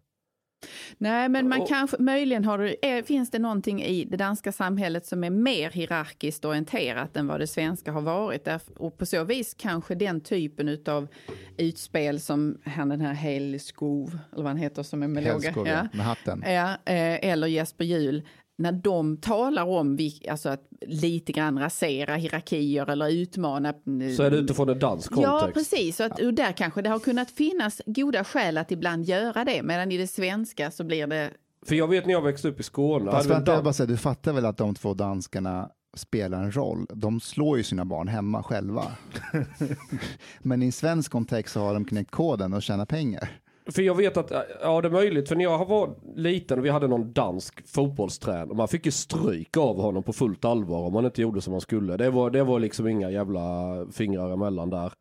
Nej, men man Och- kanske, möjligen har det, är, finns det någonting i det danska samhället som är mer hierarkiskt orienterat än vad det svenska har varit. Och på så vis kanske den typen av utspel som han den här Helskov, eller vad han heter som är med låga, ja, med hatten. ja, eh, eller Jesper Juhl, när de talar om alltså att lite grann rasera hierarkier eller utmana. Så är det utifrån en dansk kontext. Ja, precis. Så att, och där kanske det har kunnat finnas goda skäl att ibland göra det, medan i det svenska så blir det För jag vet när jag växte upp i Skåne, Fast vänta, jag bara säga, du fattar väl att de två danskarna spelar en roll? De slår ju sina barn hemma själva. [LAUGHS] Men i en svensk kontext så har de knäckt koden och tjänar pengar. För jag vet att, ja det är möjligt, för när jag var liten och vi hade någon dansk fotbollstränare, man fick ju stryk av honom på fullt allvar om man inte gjorde som man skulle. Det var, det var liksom inga jävla fingrar emellan där.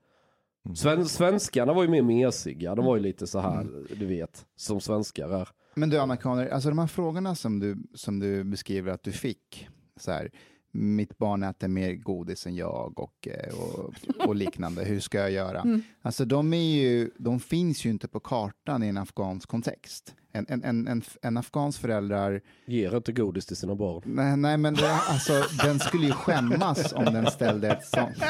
Sven, svenskarna var ju mer mesiga, de var ju lite så här, du vet, som svenskar är. Men du amerikaner, alltså de här frågorna som du, som du beskriver att du fick, så här, mitt barn äter mer godis än jag och, eh, och, och liknande, hur ska jag göra? Alltså de, är ju, de finns ju inte på kartan i en afghansk kontext. En, en, en, en, en afghansk föräldrar Ger inte godis till sina barn. Nej, nej men det, alltså, den skulle ju skämmas om den ställde ett sånt...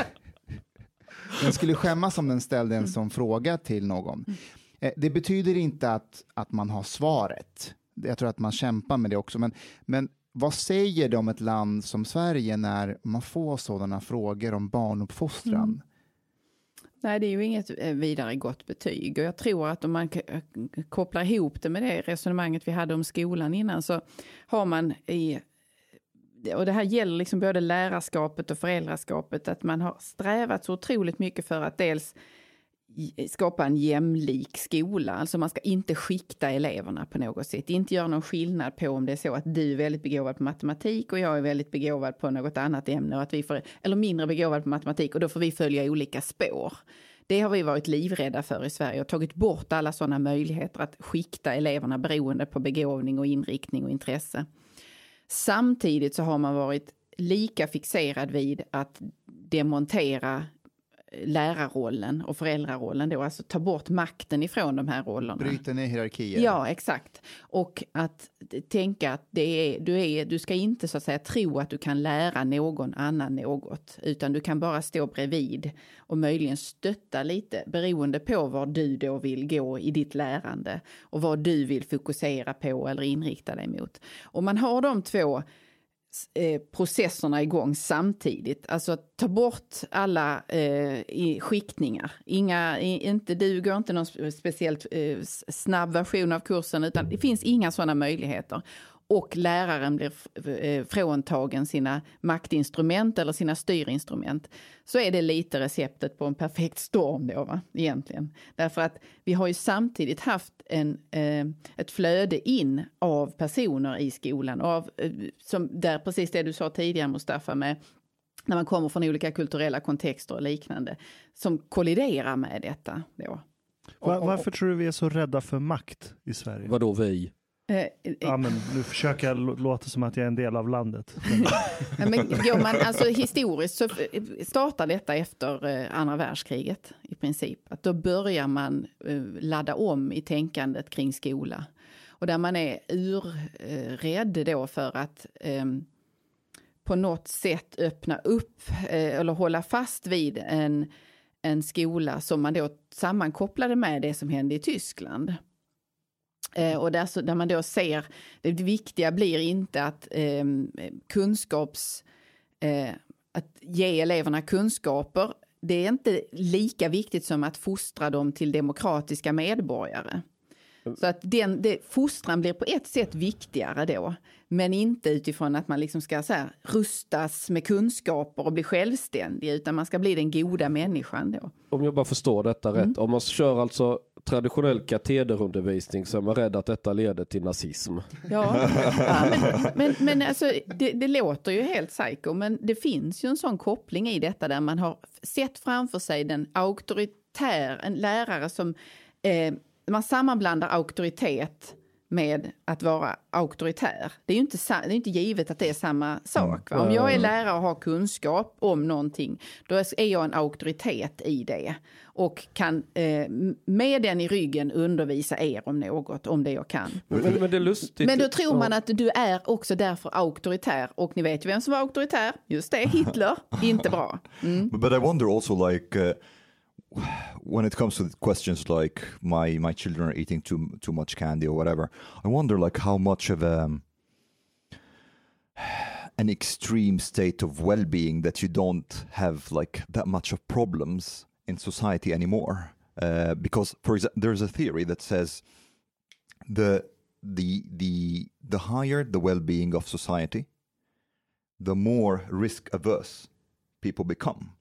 Den skulle skämmas om den ställde en sån fråga till någon. Eh, Det betyder inte att, att man har svaret. Jag tror att man kämpar med det också. Men, men vad säger det om ett land som Sverige när man får sådana frågor om barnuppfostran? Mm. Nej, det är ju inget eh, vidare gott betyg. Och jag tror att om man eh, kopplar ihop det med det resonemanget vi hade om skolan innan så har man i och det här gäller liksom både lärarskapet och föräldraskapet, att man har strävat så otroligt mycket för att dels skapa en jämlik skola. Alltså man ska inte skikta eleverna på något sätt. Inte göra någon skillnad på om det är så att du är väldigt begåvad på matematik och jag är väldigt begåvad på något annat ämne. Och att vi får, eller mindre begåvad på matematik och då får vi följa olika spår. Det har vi varit livrädda för i Sverige och tagit bort alla sådana möjligheter att skikta eleverna beroende på begåvning och inriktning och intresse. Samtidigt så har man varit lika fixerad vid att demontera lärarrollen och föräldrarollen då, alltså ta bort makten ifrån de här rollerna. Bryta ner hierarkier. Ja, exakt. Och att tänka att det är, du, är, du ska inte så att säga tro att du kan lära någon annan något, utan du kan bara stå bredvid och möjligen stötta lite beroende på var du då vill gå i ditt lärande och vad du vill fokusera på eller inrikta dig mot. Om man har de två Eh, processerna igång samtidigt. Alltså ta bort alla eh, skiktningar. Inga, inte, du går inte någon speciellt eh, snabb version av kursen utan det finns inga sådana möjligheter. Och läraren blir eh, fråntagen sina maktinstrument eller sina styrinstrument. Så är det lite receptet på en perfekt storm då, va? egentligen. Därför att vi har ju samtidigt haft en, eh, ett flöde in av personer i skolan. Av, eh, som, där precis det du sa tidigare Mustafa med när man kommer från olika kulturella kontexter och liknande, som kolliderar med detta. Då. Va- varför tror du vi är så rädda för makt i Sverige? Vadå vi? Eh, eh, Ja, men nu försöker jag lå- låta som att jag är en del av landet. [LAUGHS] Ja, Men går man, alltså historiskt så startar detta efter eh, andra världskriget i princip. Att då börjar man eh, ladda om i tänkandet kring skola. Och där man är urrädd då för att ehm, på något sätt öppna upp eh, eller hålla fast vid en, en skola som man då sammankopplade med det som hände i Tyskland. Eh, och där, så, där man då ser, det viktiga blir inte att eh, kunskaps... Eh, att ge eleverna kunskaper, det är inte lika viktigt som att fostra dem till demokratiska medborgare. Så att den, det, fostran blir på ett sätt viktigare då, men inte utifrån att man liksom ska så här, rustas med kunskaper och bli självständig, utan man ska bli den goda människan då. Om jag bara förstår detta rätt. Om man kör alltså traditionell katederundervisning så är man rädd att detta leder till nazism. Ja, [LAUGHS] ja men, men, men alltså, det, det låter ju helt psycho, men det finns ju en sån koppling i detta där man har sett framför sig den auktoritär, en lärare som eh, man sammanblandar auktoritet med att vara auktoritär. Det är ju inte, det är inte givet att det är samma sak. Va? Om jag är lärare och har kunskap om någonting, då är jag en auktoritet i det och kan eh, med den i ryggen undervisa er om något, om det jag kan. Men, men det är lustigt. Men då tror man att du är också därför auktoritär. Och ni vet ju vem som var auktoritär? Just det, Hitler. [LAUGHS] Inte bra. But, but I wonder also like uh, when it comes to questions like my my children are eating too too much candy or whatever. I wonder like how much of um an extreme state of well-being that you don't have like that much of problems in society anymore. Uh, because for example, there's a theory that says the the the the higher the well-being of society, the more risk averse people become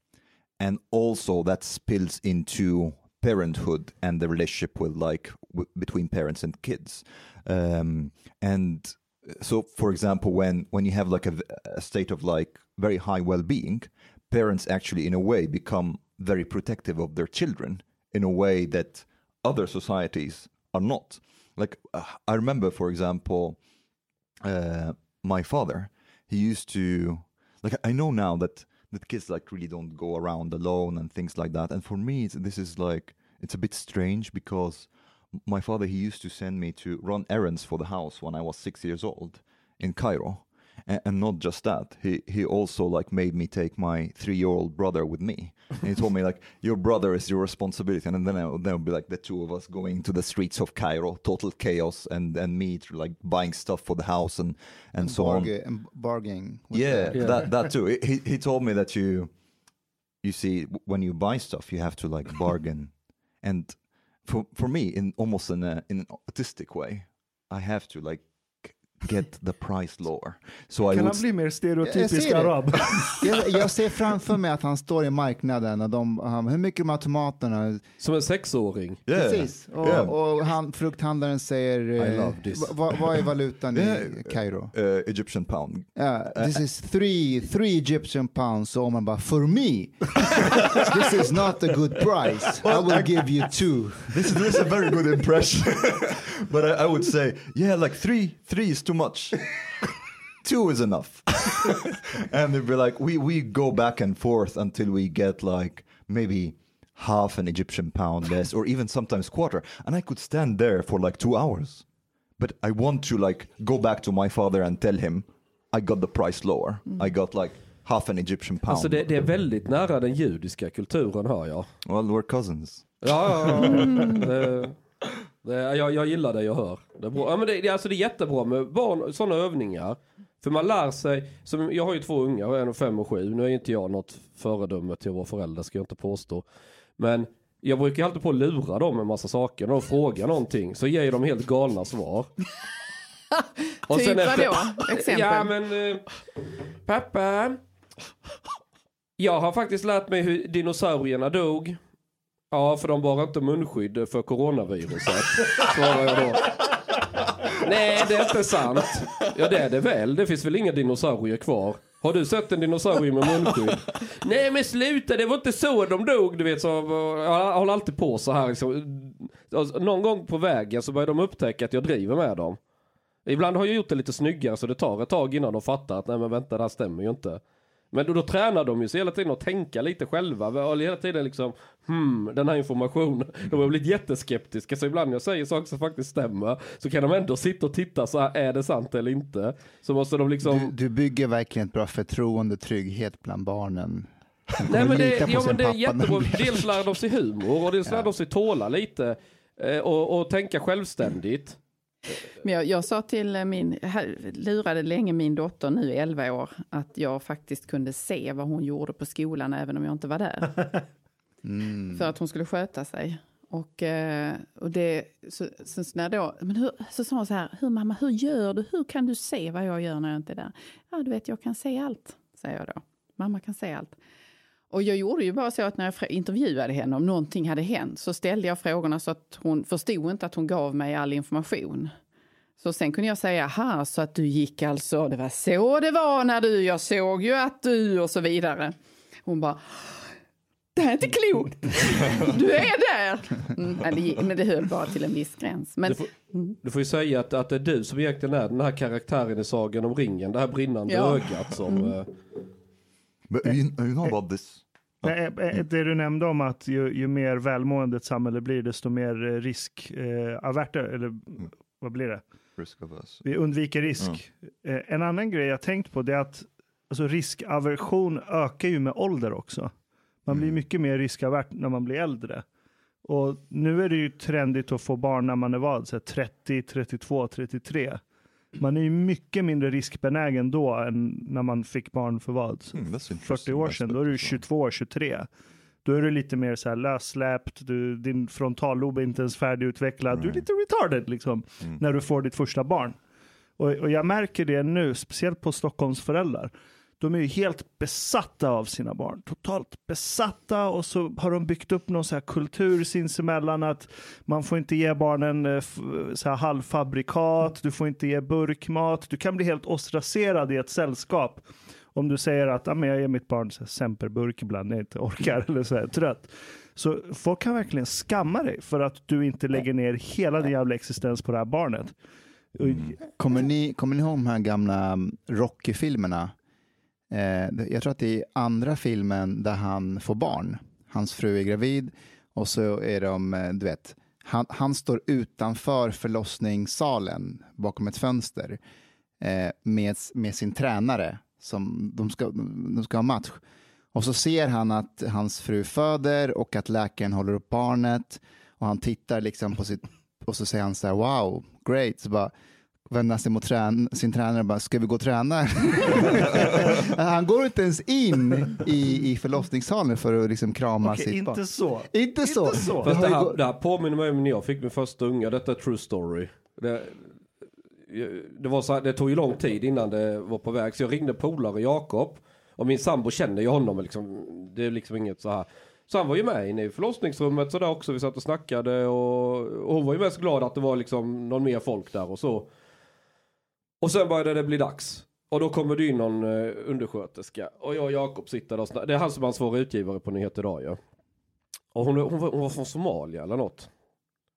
and also that spills into parenthood and the relationship with like between parents and kids. Um, and so for example when when you have like a, a state of like very high well-being parents actually in a way become very protective of their children in a way that other societies are not. Like uh, i remember for example uh, my father he used to like i know now that that kids like really don't go around alone and things like that. And for me this is like it's a bit strange because my father he used to send me to run errands for the house when i was six years old in cairo and, and not just that he he also like made me take my three year old brother with me and he told me like [LAUGHS] your brother is your responsibility and then I, would- then would be like the two of us going to the streets of cairo total chaos and and me like buying stuff for the house and and so on and bargaining. yeah, Yeah. that that too. He he told me that you you see when you buy stuff you have to like bargain, and for for me in almost in a uh, in an autistic way, I have to like get the price lower. So I Kan would han bli mer Jag stereotypisk arab? [LAUGHS] jag, jag ser framför mig att han står i marknaden och de, han, hur mycket de här tomaterna? Som en sexåring. yeah. Precis. Och, Yeah. och han, frukthandlaren säger, I eh, this. "Va- vad är valutan i Yeah. Kairo? Uh, Egyptian pound. Ja, this is three, three Egyptian pounds. Så man bara, for me, [LAUGHS] this is not a good price. I will give you two. This is, this is a very good impression, [LAUGHS] but I, I would say yeah, like three three is too much. [LAUGHS] Two is enough, [LAUGHS] and they'd be like, we we go back and forth until we get like maybe half an Egyptian pound less, or even sometimes quarter, and I could stand there for like two hours. But I want to like go back to my father and tell him I got the price lower. I got like half an Egyptian pound. Alltså det, det är väldigt nära den judiska kulturen hör jag. Well, we're cousins. Ja, ja, ja. [LAUGHS] Det, det, jag, jag gillar det jag hör. Det är, bra. Ja, men det, det, alltså det är jättebra med barn, sådana övningar. För man lär sig, som, jag har ju två unga, en är fem och sju. Nu är inte jag något föredöme till att vara förälder, ska jag inte påstå. Men jag brukar alltid på att lura dem med massa saker. När de frågar någonting så ger de helt galna svar. [LAUGHS] Och Typ sen efter- vadå? Exempel? Ja men, eh, pappa. Jag har faktiskt lärt mig hur dinosaurierna dog. Ja, för de bar inte munskydd för coronaviruset, svarar jag då. Nej, det är inte sant. Ja, det är det väl. Det finns väl inga dinosaurier kvar. Har du sett en dinosaurie med munskydd? Nej men sluta, det var inte så de dog. Du vet, så, jag håller alltid på så här. Liksom. Alltså, någon gång på vägen så börjar de upptäcka att jag driver med dem. Ibland har jag gjort det lite snyggare så det tar ett tag innan de fattar att nej men vänta det här stämmer ju inte. Men då, då tränar de ju sig hela tiden att tänka lite själva. Hela tiden liksom, hmm, den här informationen. De har blivit jätteskeptiska. Så ibland jag säger saker som faktiskt stämmer. Så kan de ändå sitta och titta så här, är det sant eller inte? Så måste de liksom... Du, du bygger verkligen ett bra förtroende och trygghet bland barnen. Nej men det, ja, men det är jättebra. Dels lär de sig humor och dels lär Ja. de sig tåla lite. eh, Och, och tänka självständigt. Men jag, jag sa till min, här, lurade länge min dotter, nu 11 år, att jag faktiskt kunde se vad hon gjorde på skolan även om jag inte var där. [LAUGHS] Mm. För att hon skulle sköta sig. Och, eh, och det, så, så när då, men hur, så sa hon så här, hur mamma, hur gör du? Hur kan du se vad jag gör när jag inte är där? Ja, du vet, jag kan se allt, säger jag då. Mamma kan se allt. Och jag gjorde ju bara så att när jag intervjuade henne om någonting hade hänt så ställde jag frågorna så att hon förstod inte att hon gav mig all information. Så sen kunde jag säga, aha, så att du gick alltså, det var så det var när du, jag såg ju att du och så vidare. Hon bara, det här är inte klokt. Du är där. Mm, men, det, gick- men det höll bara till en viss gräns. Men Du får, du får ju säga att, att det är du som egentligen är den här karaktären i Sagan om ringen. Det här brinnande Ja. ögat som... Mm. Eh, you, know about this? Nej, eh, Det du nämnde om att ju, ju mer välmående ett samhälle blir, desto mer eh, risk eh, avert, eller vad blir det? Vi undviker risk. Eh, en annan grej jag tänkt på det är att alltså, riskaversion ökar ju med ålder också. Man blir mycket mer riskavert när man blir äldre. Och nu är det ju trendigt att få barn när man är vad, så här 30, 32, 33. Man är ju mycket mindre riskbenägen då än när man fick barn för vad? That's 40 interesting år sedan, då är du aspect. 22, 23. Då är du lite mer så här lössläppt, du, din frontallob är inte ens färdigutvecklad, du är lite retarded liksom, när du får ditt första barn. Och, och jag märker det nu, speciellt på Stockholms föräldrar. De är ju helt besatta av sina barn, totalt besatta och så har de byggt upp någon så här kultur sinsemellan att man får inte ge barnen eh, så här halvfabrikat, du får inte ge burkmat, du kan bli helt ostracerad i ett sällskap om du säger att ah, men jag ger mitt barn så här semperburk ibland när jag inte orkar eller så här trött. Så folk kan verkligen skamma dig för att du inte lägger ner hela din jävla existens på det här barnet. Mm. Kommer ni, kommer ni ihåg de här gamla Rocky-filmerna? Eh, jag tror att det är andra filmen där han får barn. Hans fru är gravid och så är de, eh, du vet, han, han står utanför förlossningssalen bakom ett fönster eh, med, med sin tränare som de ska, de ska ha match. Och så ser han att hans fru föder och att läkaren håller upp barnet och han tittar liksom på sitt och så säger han så här wow, great, så bara vänder han sig mot trän sin tränare och bara ska vi gå och träna? [LAUGHS] han går inte ens in i, i förlossningssalen för att liksom krama Okej, sitt barn. inte så. Inte så. Inte så. Fast har det här, det här påminner mig om när jag fick min första unga. Detta är true story. Det, det, var så här, det tog ju lång tid innan det var på väg. Så jag ringde polare Jakob. Och min sambo känner ju honom. Liksom, det är liksom inget så här. Så han var ju med inne i förlossningsrummet så där också. Vi satt och snackade. Och, och hon var ju mest glad att det var liksom någon mer folk där och så. Och sen började det bli dags. Och då kommer det in någon eh, undersköterska. Och jag och Jakob sitter där och snackar. Det är han som är ansvarig utgivare på Nyheter Idag ja. Och hon, hon, var, hon var från Somalia eller något.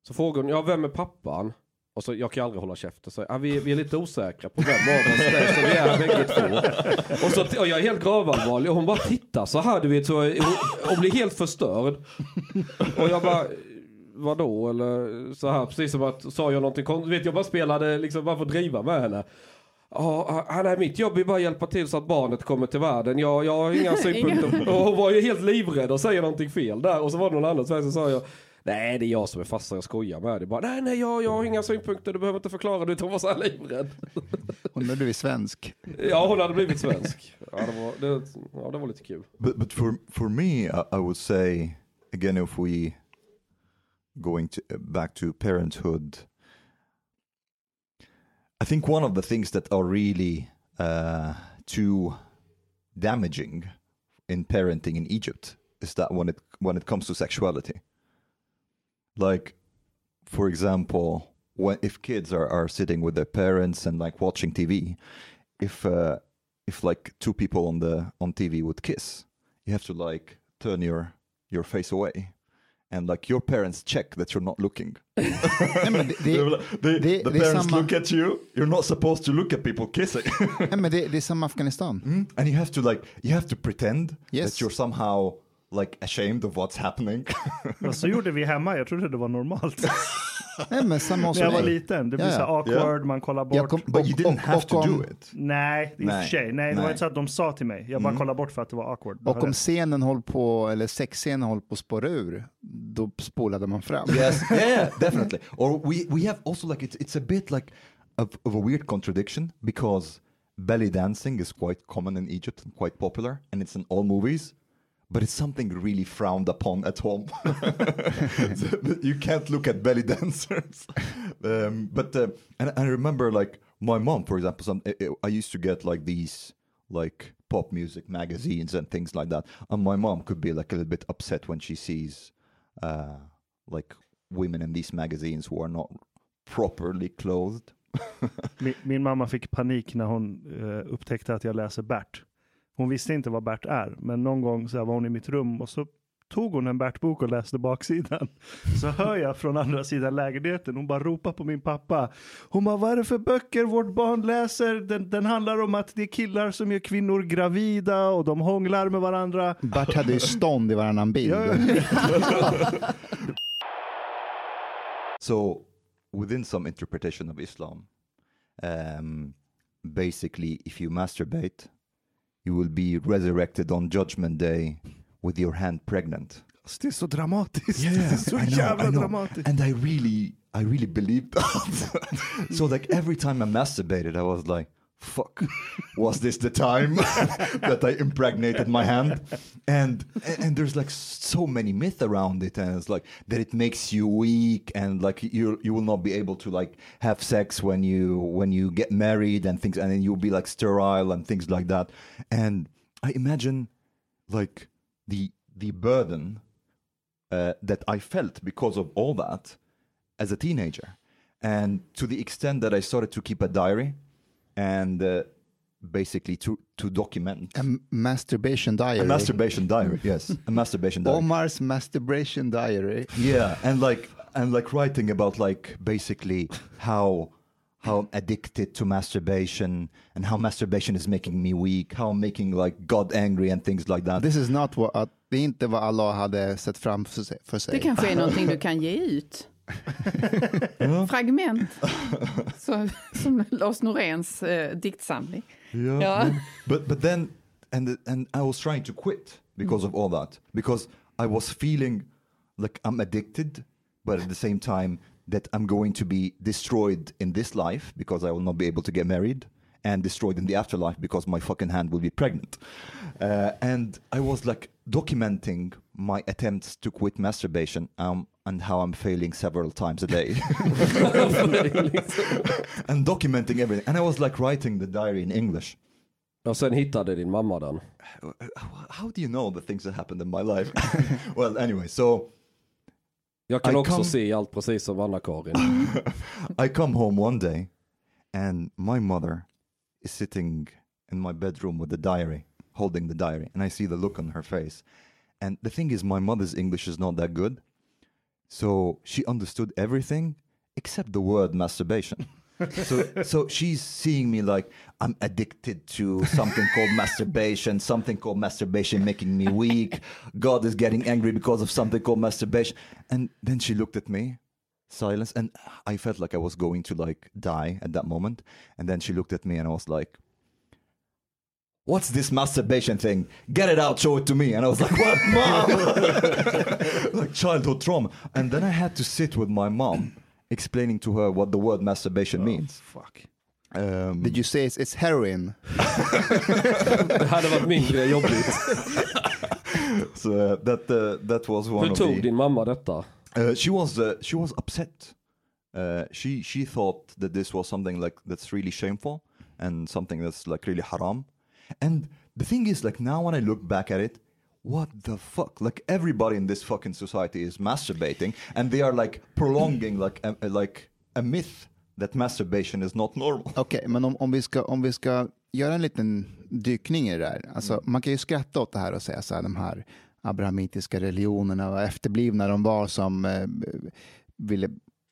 Så frågar hon, ja vem är pappan? Och så, jag kan aldrig hålla käften. Så, ja, vi, vi är lite osäkra på vem av oss det är, så vi är bägge två. [LAUGHS] Och, så, och jag är helt gravallvarlig och hon bara tittar så här, du vet, så hon, hon blir helt förstörd. Och jag bara, vadå? Eller så här, precis som att, sa jag någonting konstigt? Vet jag bara spelade, liksom bara för att driva med henne. Ja, ah, nej, mitt jobb är bara att hjälpa till så att barnet kommer till världen. Jag, jag har inga [LAUGHS] synpunkter. Och hon var ju helt livrädd och säger någonting fel där. Och så var det någon annan som så sa jag, nej det är jag som är farsa, jag skojar med dig. Bara, nej, nej, jag, jag har inga synpunkter, du behöver inte förklara. Du hon var så här livrädd. [LAUGHS] Hon hade blivit svensk. Ja, hon hade blivit svensk. Ja, det var, det, ja, det var lite kul. But but for for me, I, I would say again, if we going to back to parenthood, I think one of the things that are really uh, too damaging in parenting in Egypt is that when it when it comes to sexuality, like for example, when if kids are, are sitting with their parents and like watching TV, if uh, if like two people on the on TV would kiss, you have to like turn your your face away, and like your parents check that you're not looking. [LAUGHS] Det, They det, they- the parents look at you. You're not supposed to look at people kissing, nej, men det, det är som Afghanistan. Mm. and you have to like you have to pretend Yes. that you're somehow like ashamed of what's happening. [LAUGHS] Och så gjorde vi hemma, jag trodde det var normalt. [LAUGHS] Nej, men samma hos När jag var liten, det blir Ja, så awkward, man kollar bort. Jag kom- But you didn't have to do it. Nej, i och för Nej. sig. Nej, det var inte så att de sa till mig. Jag bara kollade bort för att det var awkward. Du Och om scenen håller på, eller sexscenen håller på att spåra ur, då spolade man fram. yes, [LAUGHS] yeah, yeah, definitely. Or we we have also like it's it's a bit like of, of a weird contradiction because belly dancing is quite common in Egypt and quite popular, and it's in all movies. But it's something really frowned upon at home. [LAUGHS] You can't look at belly [LAUGHS] dancers. Um, but uh, and I remember like my mom, for example, some I, used to get like these like pop music magazines and things like that, and my mom could be like a little bit upset when she sees uh, like women in these magazines who are not properly clothed. [LAUGHS] Min, min mamma fick panik när hon eh, upptäckte att jag läser Bert. Hon visste inte vad Bert är, men någon gång så var hon i mitt rum och så tog hon en Bert-bok och läste baksidan. [LAUGHS] Så hör jag från andra sidan lägenheten, hon bara ropar på min pappa. Hon bara, vad är det för böcker vårt barn läser? Den, den handlar om att det är killar som gör kvinnor gravida och de hånglar med varandra. Bert hade ju [LAUGHS] stånd i varannan bild. [LAUGHS] So, within some interpretation of Islam, um, basically, if you masturbate, you will be resurrected on Judgment Day with your hand pregnant. Så dramatiskt. det är I know, I know. And I really, I really believed that. [LAUGHS] so like every time I masturbated, I was like, fuck, was this the time [LAUGHS] that I impregnated my hand? And, and there's like so many myths around it. And it's like that it makes you weak and like you, you will not be able to like have sex when you, when you get married and things, and then you'll be like sterile and things like that. And I imagine like the, the burden uh, that I felt because of all that as a teenager. And to the extent that I started to keep a diary and uh, basically to, to document A masturbation diary. a masturbation diary. Yes, a masturbation diary. Omar's masturbation diary. Yeah, and like and like writing about like basically how how I'm addicted to masturbation and how masturbation is making me weak, how I'm making like God angry and things like that. This is not what, det är inte vad Allah hade sett framför sig. För sig. Det kanske är någonting du [LAUGHS] kan ge ut. [LAUGHS] Fragment. Så, som Lars Noréns eh, diktsamling. Yeah. Ja. But but then and the, and I was trying to quit because of all that because I was feeling like I'm addicted, but at the same time that I'm going to be destroyed in this life because I will not be able to get married and destroyed in the afterlife because my fucking hand will be pregnant. Uh, and I was like documenting my attempts to quit masturbation um, and how I'm failing several times a day. [LAUGHS] and documenting everything. And I was like writing the diary in English. Och sen hittade din mamma den. How do you know the things that happened in my life? [LAUGHS] well, anyway, so Jag kan I också come- se allt precis som Anna-Karin. [LAUGHS] I come home one day and my mother is sitting in my bedroom with the diary, holding the diary, and I see the look on her face. And the thing is, my mother's English is not that good. So she understood everything except the word masturbation. [LAUGHS] so, so she's seeing me like I'm addicted to something called masturbation, something called masturbation making me weak. God is getting angry because of something called masturbation. And then she looked at me, silence, and I felt like I was going to like die at that moment. And then she looked at me and I was like, What's this masturbation thing? Get it out, show it to me. And I was like, What, mom? [LAUGHS] like childhood trauma. And then I had to sit with my mom, explaining to her what the word masturbation means. Fuck. Um, Did you say it's, it's heroin? Det hade varit mindre jobbigt. [LAUGHS] so uh, that uh, that was one Hur of tog the. din mamma detta? Uh, she was uh, she was upset. Uh, she she thought that this was something like that's really shameful and something that's like really haram. And the thing is, like now when I look back at it, what the fuck? Like everybody in this fucking society is masturbating, and they are like prolonging like a, a- like a myth that masturbation is not normal. [LAUGHS] Okej, men om, om, vi ska, om vi ska göra en liten dykning i det där. Alltså, Mm. Man kan ju skratta åt det här och säga så här, de här abrahamitiska religionerna och efterblivna de var som eh, ville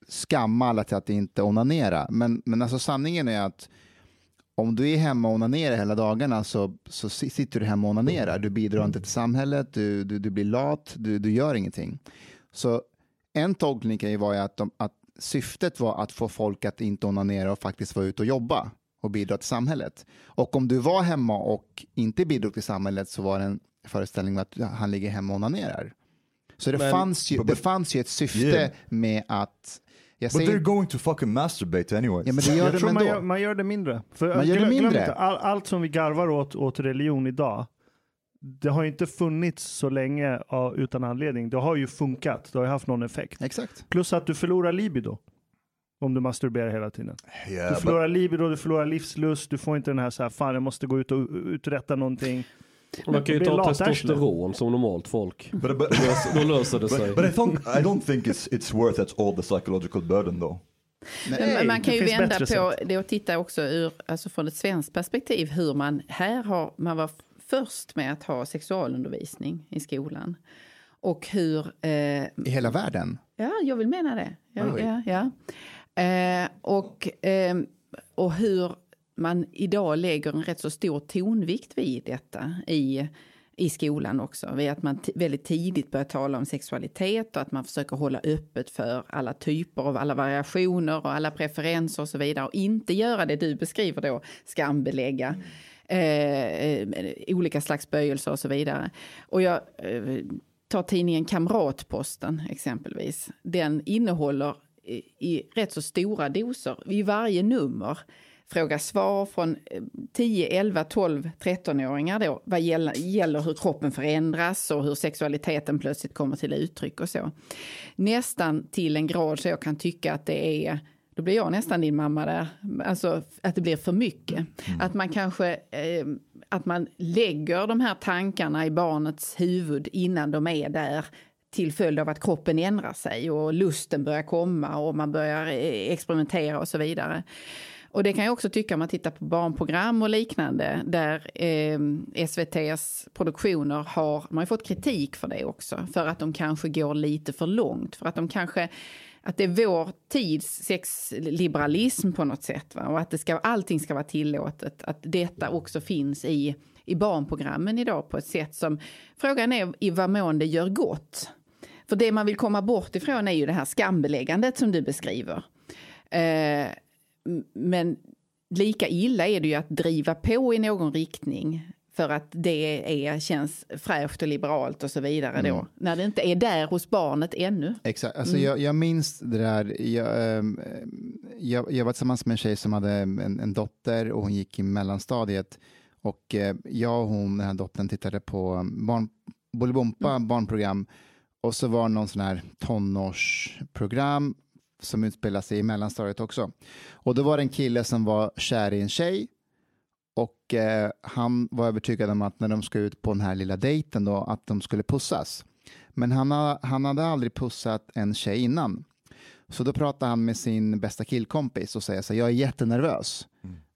skamma alla till att inte onanera. Men, men alltså sanningen är att om du är hemma och onanerar hela dagarna så, så sitter du hemma och onanerar. Du bidrar inte till samhället, du, du, du blir lat, du, du gör ingenting. Så en tolkning kan ju vara att, de, att syftet var att få folk att inte onanera och faktiskt vara ute och jobba och bidra till samhället. Och om du var hemma och inte bidrog till samhället så var det en föreställning om att han ligger hemma och onanerar. Så det, Men- fanns, ju, But- det but- fanns ju ett syfte Yeah. med att... Jag But säger, they're going to fucking masturbate anyways. ja, men det gör Jag det tror man gör, man gör det mindre. För, Man gör det glöm- glöm mindre. Inte, all, allt som vi garvar åt, åt religion idag, det har ju inte funnits så länge utan anledning. Det har ju funkat, det har ju haft någon effekt. Exakt. Plus att du förlorar libido. Om du masturberar hela tiden. yeah, Du but, förlorar libido, du förlorar livslust, du får inte den här så här, fan jag måste gå ut och uträtta någonting. Man kan ju ta testosteron som normalt folk. but, but, Då löser- det sig. but, but I, don't, I don't think it's, it's worth it all the psychological burden though. Men man, kan ju vända på sätt. det och titta också ur, alltså från ett svenskt perspektiv hur man här har, man var först med att ha sexualundervisning i skolan. Och hur, eh, I hela världen. ja jag vill mena det. Ja, Oj. ja, ja. Eh, och, eh, och hur man idag lägger en rätt så stor tonvikt vid detta i, i skolan också. Vid att man väldigt tidigt börjar tala om sexualitet och att man försöker hålla öppet för alla typer av alla variationer och alla preferenser och så vidare. Och inte göra det du beskriver då, skambelägga. Eh, eh, olika slags böjelser och så vidare. Och jag eh, tar tidningen Kamratposten exempelvis. Den innehåller i, i rätt så stora doser i varje nummer fråga svar från eh, 10, 11, 12, 13-åringar då vad gäller, gäller hur kroppen förändras och hur sexualiteten plötsligt kommer till uttryck och så. Nästan till en grad så jag kan tycka att det är då blir jag nästan din mamma där. Alltså att det blir för mycket. Att man kanske eh, att man lägger de här tankarna i barnets huvud innan de är där till följd av att kroppen ändrar sig och lusten börjar komma och man börjar eh, experimentera och så vidare. Och det kan jag också tycka om man tittar på barnprogram och liknande där eh, SVTs produktioner har, man har fått kritik för det också, för att de kanske går lite för långt, för att de kanske att det är vår tids sexliberalism på något sätt. Va? Och att det ska, allting ska vara tillåtet. Att detta också finns i, i barnprogrammen idag på ett sätt som... Frågan är i vad mån det gör gott. För det man vill komma bort ifrån är ju det här skambeläggandet som du beskriver. Eh, men lika illa är det ju att driva på i någon riktning för att det är, känns fräscht och liberalt och så vidare då. När det inte är där hos barnet ännu. Exakt. Alltså jag, jag minns det där. Jag, ehm, jag, jag var tillsammans med en tjej som hade en, en dotter och hon gick i mellanstadiet. Och eh, jag och hon, den här dottern, tittade på barn, Bolibompa barnprogram. Och så var det någon sån här tonårsprogram som utspelar sig i mellanstadiet också. Och då var det en kille som var kär i en tjej. Och eh, han var övertygad om att när de ska ut på den här lilla dejten då, att de skulle pussas. Men han, ha, han hade aldrig pussat en tjej innan. Så då pratade han med sin bästa killkompis och säger så här, jag är jättenervös.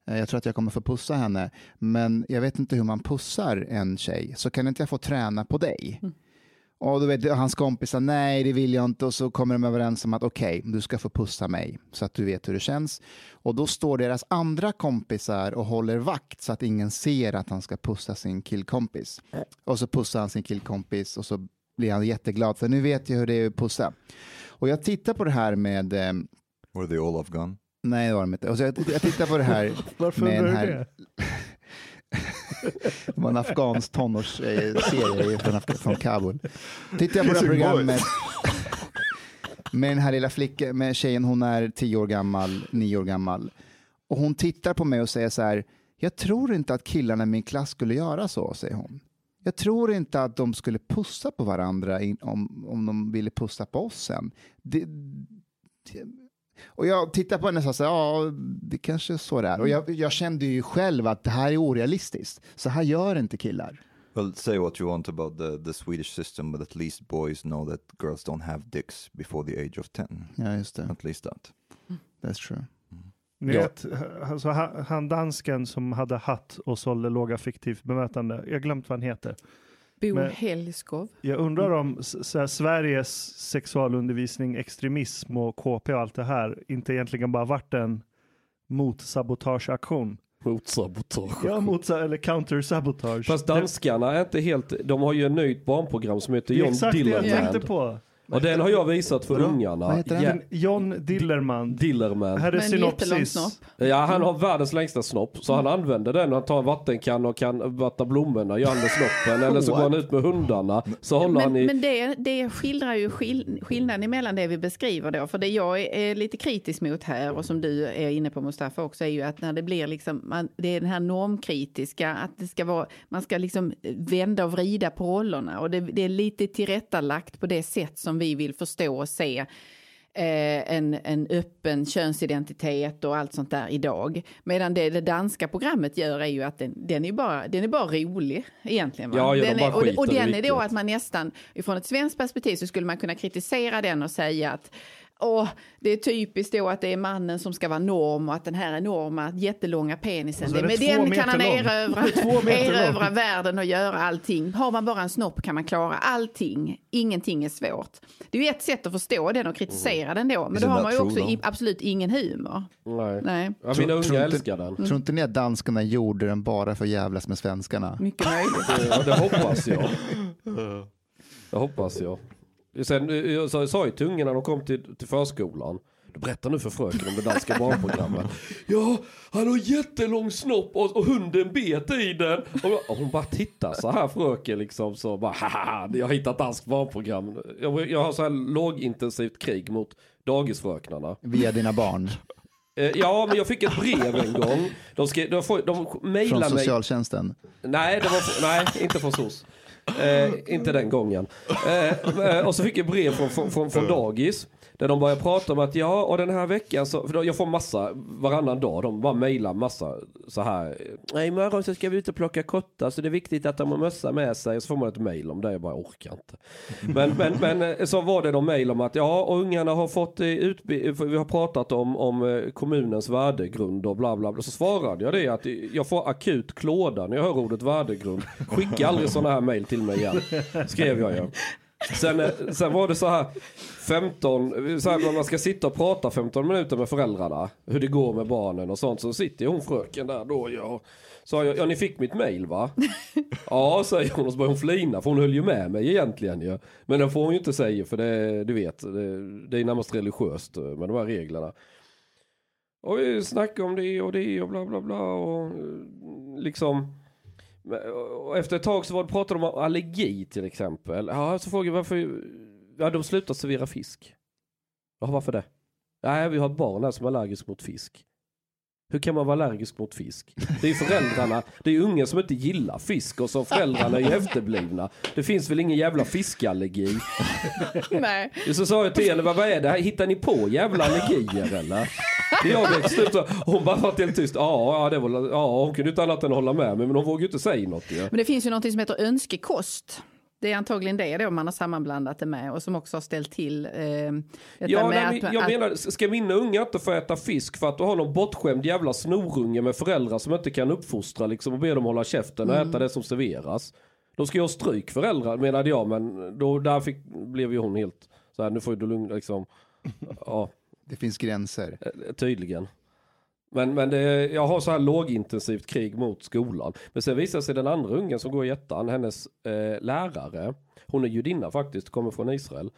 Eh, Jag tror att jag kommer få pussa henne, men jag vet inte hur man pussar en tjej, så kan inte jag få träna på dig? Och då vet hans kompisar, nej det vill jag inte, och så kommer de överens om att okej, du ska få pussa mig, så att du vet hur det känns. Och då står deras andra kompisar och håller vakt så att ingen ser att han ska pussa sin killkompis. Och så pussar han sin killkompis och så blir han jätteglad, för nu vet jag hur det är att pussa. Och jag tittar på det här med, eh, Were they all Afghan? nej det var de inte, och så jag, jag tittar på det här [LAUGHS] Varför med undrar den här det? [LAUGHS] det var en afghansk tonårsserie från, Af- från Kabul. Tittar jag på det här programmet med den här lilla flickan, med tjejen, hon är tio år gammal, nio år gammal. Och hon tittar på mig och säger så här, jag tror inte att killarna i min klass skulle göra så, säger hon. Jag tror inte att de skulle pussa på varandra in, om, om de ville pussa på oss sen. Det, det, och jag tittar på henne och sa ja, det kanske är så det är. Och jag, jag kände ju själv att det här är orealistiskt. Så här gör inte killar. Well, say what you want about the, the Swedish system, but at least boys know that girls don't have dicks before the age of 10. Ja, just det. At least that. That's true. Ni Ja. vet, alltså, han, dansken som hade hatt och sålde lågaffektivt bemötande. Jag har glömt vad han heter. Bo Men- Helskov. Jag undrar om s- så här, Sveriges sexualundervisning, extremism och KP och allt det här inte egentligen bara varit en motsabotageaktion. Motsabotage. Ja, mot, eller counter-sabotage. Fast danskarna är inte helt, de har ju ett nytt barnprogram som heter Det är John exakt det jag tänkte på. Och den har jag visat för ungarna. Vad heter den? Ja, John Dillerman. Dillerman. Här är Med en jättelång synopsis. snopp. Ja, han har världens längsta snopp. Så han använder den han tar en vattenkanna och kan vattna blommorna, gör han med snoppen. Eller så går han ut med hundarna. Så håller han Men, i... men det, det skildrar ju skill skillnaden mellan det vi beskriver då. För det jag är, är lite kritisk mot här och som du är inne på Mustafa också är ju att när det blir liksom, man, det är den här normkritiska, att det ska vara, man ska liksom vända och vrida på rollerna och det, det är lite tillrättalagt på det sätt som vi vill förstå och se eh, en, en öppen könsidentitet och allt sånt där idag. Medan det det danska programmet gör är ju att den, den, är, bara, den är bara rolig egentligen. Va? Ja, ja, de den bara är, och, och den är då att man nästan, ifrån ett svenskt perspektiv så skulle man kunna kritisera den och säga att Åh, det är typiskt då att det är mannen som ska vara norm och att den här enorma jättelånga penisen, Och så det, med den kan han erövra, [LAUGHS] erövra världen och göra allting. Har man bara en snopp kan man klara allting. Ingenting är svårt. Det är ju ett sätt att förstå den och kritisera den då, men då har man ju också i, absolut ingen humor. Nej. Nej, Ja, mina unga inte- älskar den. Tror inte ni att danskarna gjorde den bara för att jävlas med svenskarna? mycket möjligt. Ja, det hoppas jag. [LAUGHS] Det hoppas jag. Sen, eh, jag sa- ju till ungarna när de kom till, till förskolan. Du berättar nu för fröken om det danska [LAUGHS] barnprogrammet. Ja, han har jättelång snopp och, och hunden bet i den. Och, och hon bara tittar så här fröken liksom så bara haha, jag har hittat danskt barnprogram. Jag, jag har så här lågintensivt krig mot dagisfröknarna. Via dina barn? [LAUGHS] Eh, ja, men jag fick ett brev en gång. De, skrev, de, de Från mejlade mig. socialtjänsten? Nej, det var, nej inte från SOS. Eh, inte den gången. Eh, eh, och så fick jag brev från, från, från, från dagis. Där de börjar prata om att ja, och den här veckan så, för då- jag får massa, varannan dag, de bara mejlar massa så här. Nej, imorgon så ska vi ut och plocka kottar så det är viktigt att de har mössa med sig. Och så får man ett mejl om det, jag bara orkar inte. Men, men, men eh, så var det de mejl om att ja, och ungarna har fått eh, utbildning, vi har pratat om, om eh, kommunens värdegrund och bla bla bla. Så svarade jag det att jag får akut klåda när jag hör ordet värdegrund. Skicka aldrig sådana här mejl till mig igen. Skrev jag ju. Sen, eh, sen var det så här 15, så här, när man ska sitta och prata 15 minuter med föräldrarna. Hur det går med barnen och sånt. Så sitter hon fröken där då. Ja, sa jag, ja ni fick mitt mejl va? [LAUGHS] ja säger hon och så börjar hon flina. För hon höll ju med mig egentligen ju. Men det får hon ju inte säga för det, du vet. Det, det är närmast religiöst eh, med de här reglerna. Och vi snackade om det och det och bla bla bla och eh, liksom. Och efter ett tag så var det pratade de om allergi till exempel. Ja, så frågade jag varför. Ja, de slutar servera fisk. Ja, varför det? Nej, vi har barn här som är allergisk mot fisk. Hur kan man vara allergisk mot fisk? Det är föräldrarna, det är unga som inte gillar fisk och så föräldrarna är ju efterblivna. Det finns väl ingen jävla fiskallergi? Nej. [LAUGHS] Så sa jag till henne, vad vad är det här? Hittar ni på jävla allergier eller? Jag växte upp så, hon bara varit helt tyst. Ja, ja, det var, ja, hon kunde inte annat än hålla med mig, men hon vågade ju inte säga något ju. Men det finns ju något som heter önskekost. Det är antagligen det då man har sammanblandat det med och som också har ställt till eh, Ja, med nej, att, jag att menar, ska mina unga inte få äta fisk för att du har någon bortskämd jävla snorunge med föräldrar som inte kan uppfostra liksom och be dem hålla käften och Mm. äta det som serveras. Då ska jag stryk föräldrar menade jag, men då, där fick, blev ju hon helt så här, nu får du lugna liksom. [LAUGHS] Ja, Det finns gränser. eh, tydligen. Men, men det, jag har så här lågintensivt krig mot skolan. Men sen visar sig den andra ungen som går i ettan, hennes eh, lärare, hon är judinna faktiskt, kommer från Israel.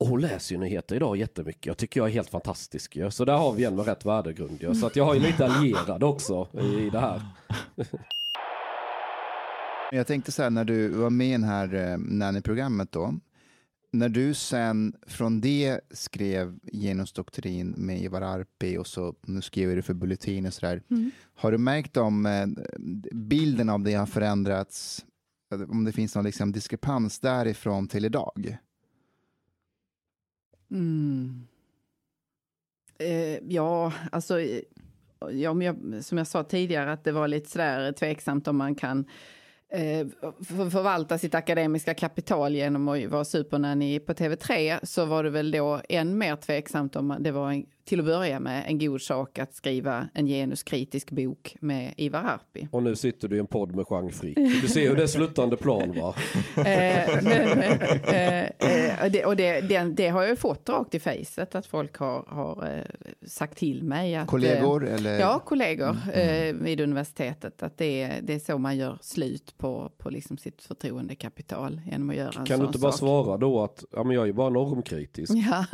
Och hon läser ju nyheter idag jättemycket. Jag tycker jag är helt fantastisk ju. Så där har vi en med rätt värdegrund ju. Så att jag har ju lite allierad också i, i det här. [LAUGHS] Jag tänkte så här när du var med i det här eh, Nanny-programmet då. När du sen från det skrev genusdoktrin med Ivar Arpi och så nu skriver du för Bulletin och sådär. Mm. Har du märkt om eh, bilden av det har förändrats? Om det finns någon liksom diskrepans därifrån till idag? Mm. Eh, ja, alltså, ja, jag, som jag sa tidigare att det var lite sådär tveksamt om man kan Eh, för- förvalta sitt akademiska kapital genom att vara supernanny på TV3 så var det väl då än mer tveksamt om det var en, till att börja med en god sak att skriva en genuskritisk bok med Ivar Arpi. Och nu sitter du i en podd med Jean Frick. Du ser hur det är slutande plan va? [LAUGHS] Eh, men, eh, eh, det, och det, det, det har jag ju fått rakt i facet att folk har, har eh, sagt till mig. Att, Kollegor Eh, eller? ja, kollegor eh, vid universitetet. Att det, är- det är så man gör slut på, på liksom sitt förtroendekapital genom att göra en Kan sån du inte bara sak. svara då att ja, men jag är ju bara normkritisk? Ja,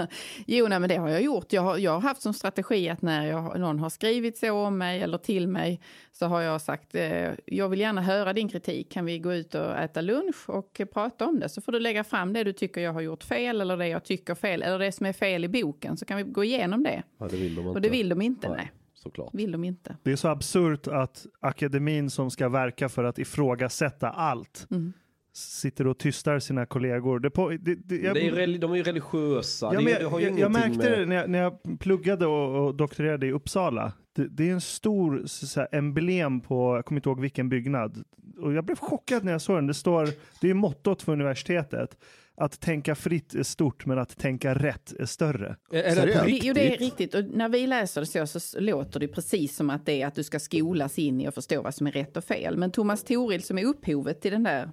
jo, nej, men det har jag gjort. Jag har, jag har haft som strategi att när jag, någon har skrivit så om mig eller till mig så har jag sagt eh, jag vill gärna höra din kritik. Kan vi gå ut och äta lunch och prata om det? Så får du lägga fram det du tycker jag har gjort fel eller det jag tycker fel eller det som är fel i boken så kan vi gå igenom det. Ja, det vill de inte. Och det vill de inte, Nej. nej. Såklart. Vill de inte. Det är så absurt att akademin som ska verka för att ifrågasätta allt Mm. Sitter och tystar sina kollegor. Det på, det, det, jag, Det är, de är ju religiösa. Ja, jag, har ju jag, jag ingenting märkte med... det när jag, när jag pluggade och, och doktorerade i Uppsala. Det, det är en stor så, så här, emblem på, jag kommer inte ihåg vilken byggnad. Och jag blev chockad när jag såg den. Det står, det är mottot för universitetet. Att tänka fritt är stort, men att tänka rätt är större. Är, är det Det-? Jo, det är riktigt. Och när vi läser det så, så låter det precis som att det är att du ska skolas in i att förstå vad som är rätt och fel. Men Thomas Toril som är upphovet till den där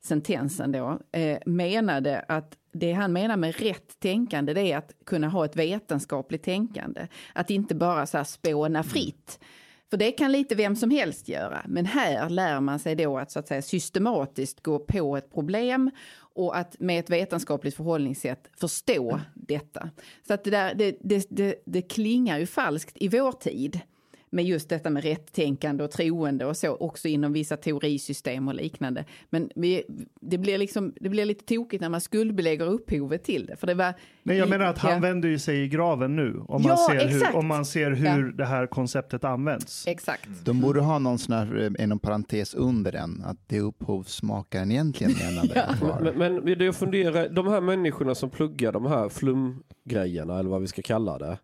sentensen då, eh, menade att det han menar med rätt tänkande det är att kunna ha ett vetenskapligt tänkande. Att inte bara så här spåna fritt. För det kan lite vem som helst göra. Men här lär man sig då att, så att säga, systematiskt gå på ett problem och att med ett vetenskapligt förhållningssätt förstå detta. Så att det, där, det, det, det, det klingar ju falskt i vår tid med just detta med rättänkande och troende och så också inom vissa teorisystem och liknande. Men vi, det, blir liksom, det blir lite tokigt när man skuldbelägger upphovet till det. För det var, Nej, jag menar att han Ja. vänder ju sig i graven nu. Om man Ja, ser hur, om man ser hur Ja. det här konceptet används. Exakt. De borde ha någon sån här, eh, inom parentes under den, att det upphovsmakaren egentligen menade var. [LAUGHS] Men, men det jag funderar, de här människorna som pluggar de här flumgrejerna eller vad vi ska kalla det.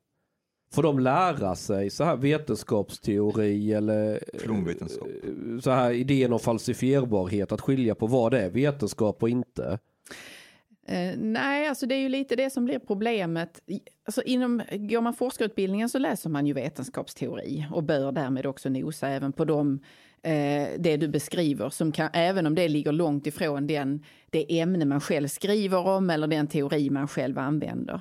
Får de lära sig så här vetenskapsteori eller Flumvetenskap. eh, så här idén om falsifierbarhet, att skilja på vad det är vetenskap och inte? Eh, nej, alltså det är ju lite det som blir problemet. Alltså inom, går man forskarutbildningen så läser man ju vetenskapsteori och bör därmed också nosa även på de, eh, det du beskriver, som kan, även om det ligger långt ifrån den, det ämne man själv skriver om eller den teori man själv använder.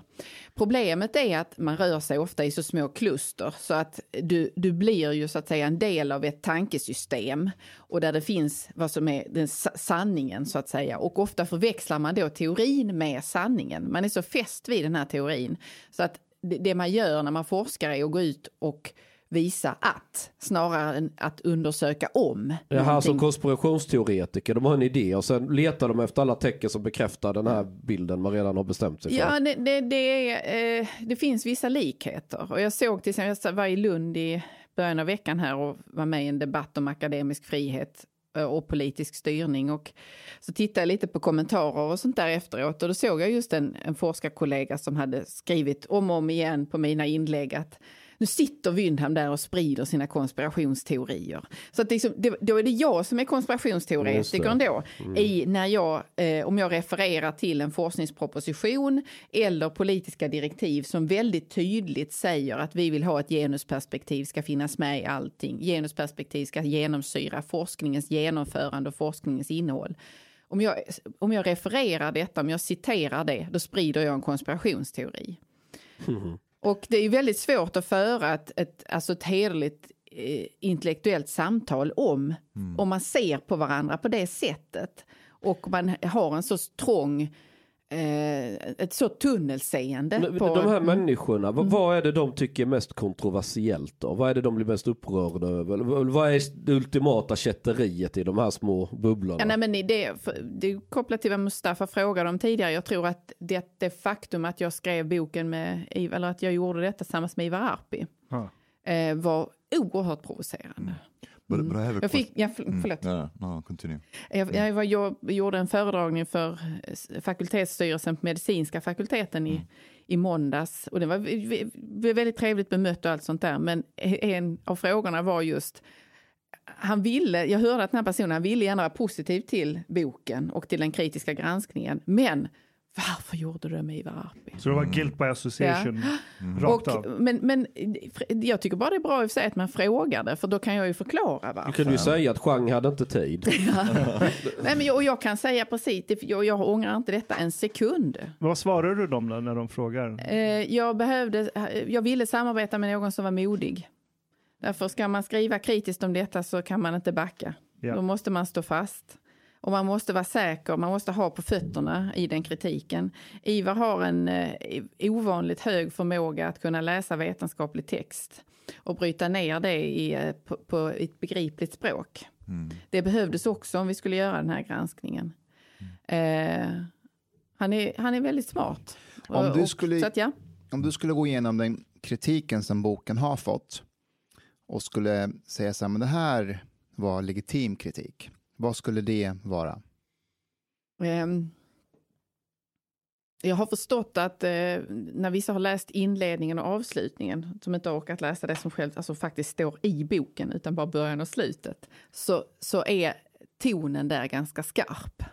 Problemet är att man rör sig ofta i så små kluster så att du, du blir ju så att säga en del av ett tankesystem och där det finns vad som är den sanningen så att säga. Och ofta förväxlar man då teorin med sanningen. Man är så fäst vid den här teorin så att det, det man gör när man forskar är att gå ut och visa att snarare än att undersöka om. Det här som någonting. konspirationsteoretiker, de har en idé och sen letar de efter alla tecken som bekräftar den här bilden man redan har bestämt sig för. Ja, det, det, det, är, eh, det finns vissa likheter. Och jag såg till exempel, jag var i Lund i början av veckan här och var med i en debatt om akademisk frihet eh, och politisk styrning. Och så tittade jag lite på kommentarer och sånt där efteråt och då såg jag just en, en forskarkollega som hade skrivit om och om igen på mina inlägg att nu sitter Wyndham där och sprider sina konspirationsteorier. Så att liksom, det, då är det jag som är konspirationsteoretiker ändå. I när jag, eh, om jag refererar till en forskningsproposition eller politiska direktiv som väldigt tydligt säger att vi vill ha ett genusperspektiv ska finnas med i allting. Genusperspektiv ska genomsyra forskningens genomförande och forskningens innehåll. Om jag, om jag refererar detta, om jag citerar det, då sprider jag en konspirationsteori. Och det är väldigt svårt att föra ett, ett, alltså ett hederligt eh, intellektuellt samtal om, om man ser på varandra på det sättet. Och man har en så trång, ett så tunnelseende. Men på, De här Mm. människorna, vad, vad är det de tycker är mest kontroversiellt då? Vad är det de blir mest upprörda över? Vad- är det ultimata kätteriet i de här små bubblorna? Ja, nej, men det, det är kopplat till vad Mustafa frågade om tidigare. Jag tror att det, det faktum att jag skrev boken med, Iv- eller att jag gjorde detta tillsammans med Ivar Arpi, Ja. eh, var oerhört provocerande. But, but a Jag fick, ja, för, Mm. förlåt. No, no, no, continue. Jag, jag, var, jag gjorde en föredragning för eh, fakultetsstyrelsen på medicinska fakulteten i, i måndags. Och det var v- v- väldigt trevligt bemött och allt sånt där. Men en av frågorna var just han ville, jag hörde att den här personen han ville gärna vara positiv till boken och till den kritiska granskningen. Men varför gjorde du det med Ivar Arpi? Så det var guilt by association [GASPS] rakt av. Men, men jag tycker bara det är bra i sig att man frågar det, för då kan jag ju förklara Du varför. kunde ju säga att Chang hade inte tid. [LAUGHS] Nej, men jag, och jag kan säga precis, det, jag, jag ångrar inte detta en sekund. Vad svarar du dem då när de frågar? Eh, jag, behövde, jag ville samarbeta med någon som var modig. Därför ska man skriva kritiskt om detta så kan man inte backa. Ja. Då måste man stå fast. Och man måste vara säker, man måste ha på fötterna i den kritiken. Ivar har en eh, ovanligt hög förmåga att kunna läsa vetenskaplig text och bryta ner det i, eh, på, på ett begripligt språk. Det behövdes också om vi skulle göra den här granskningen. Eh, han, är, han är väldigt smart. Om du Och- skulle- Så att, ja. Om du skulle gå igenom den kritiken som boken har fått och skulle säga så här, men det här var legitim kritik. Vad skulle det vara? Um, jag har förstått att eh, när vissa har läst inledningen och avslutningen, som inte har orkat läsa det som själv, alltså faktiskt står i boken, utan bara början och slutet, så, så är tonen där ganska skarp.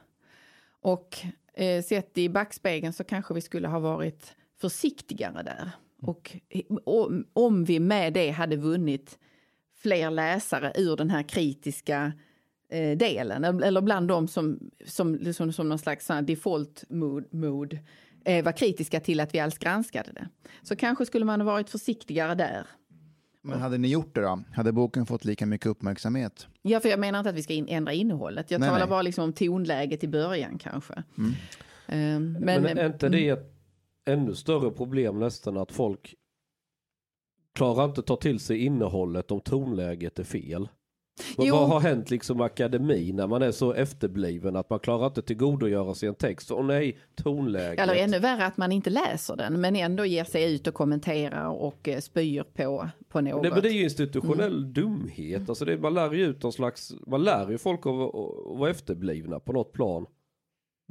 Och eh, sett i backspegeln så kanske vi skulle ha varit försiktigare där. Och om, om vi med det hade vunnit fler läsare ur den här kritiska eh, delen, eller bland de som, som, liksom, som någon slags default mood, mood eh, var kritiska till att vi alls granskade det. Så kanske skulle man ha varit försiktigare där. Men hade ni gjort det då? Hade boken fått lika mycket uppmärksamhet? Ja, för jag menar inte att vi ska in, ändra innehållet. Jag Nej, talar nej. bara liksom om tonläget i början kanske. Eh, men, Men, är inte det ett ännu större problem nästan att folk klarar inte ta till sig innehållet om tonläget är fel? Jo. vad har hänt liksom med akademin när man är så efterbliven att man klarar inte tillgodogöra sig en text? Åh nej, tonläget. Eller ännu värre att man inte läser den, men ändå ger sig ut och kommenterar och eh, spyr på, på något. Nej, men det är ju institutionell dumhet. Alltså det, man lär ju ut någon slags, man lär ju folk att, att vara efterblivna på något plan.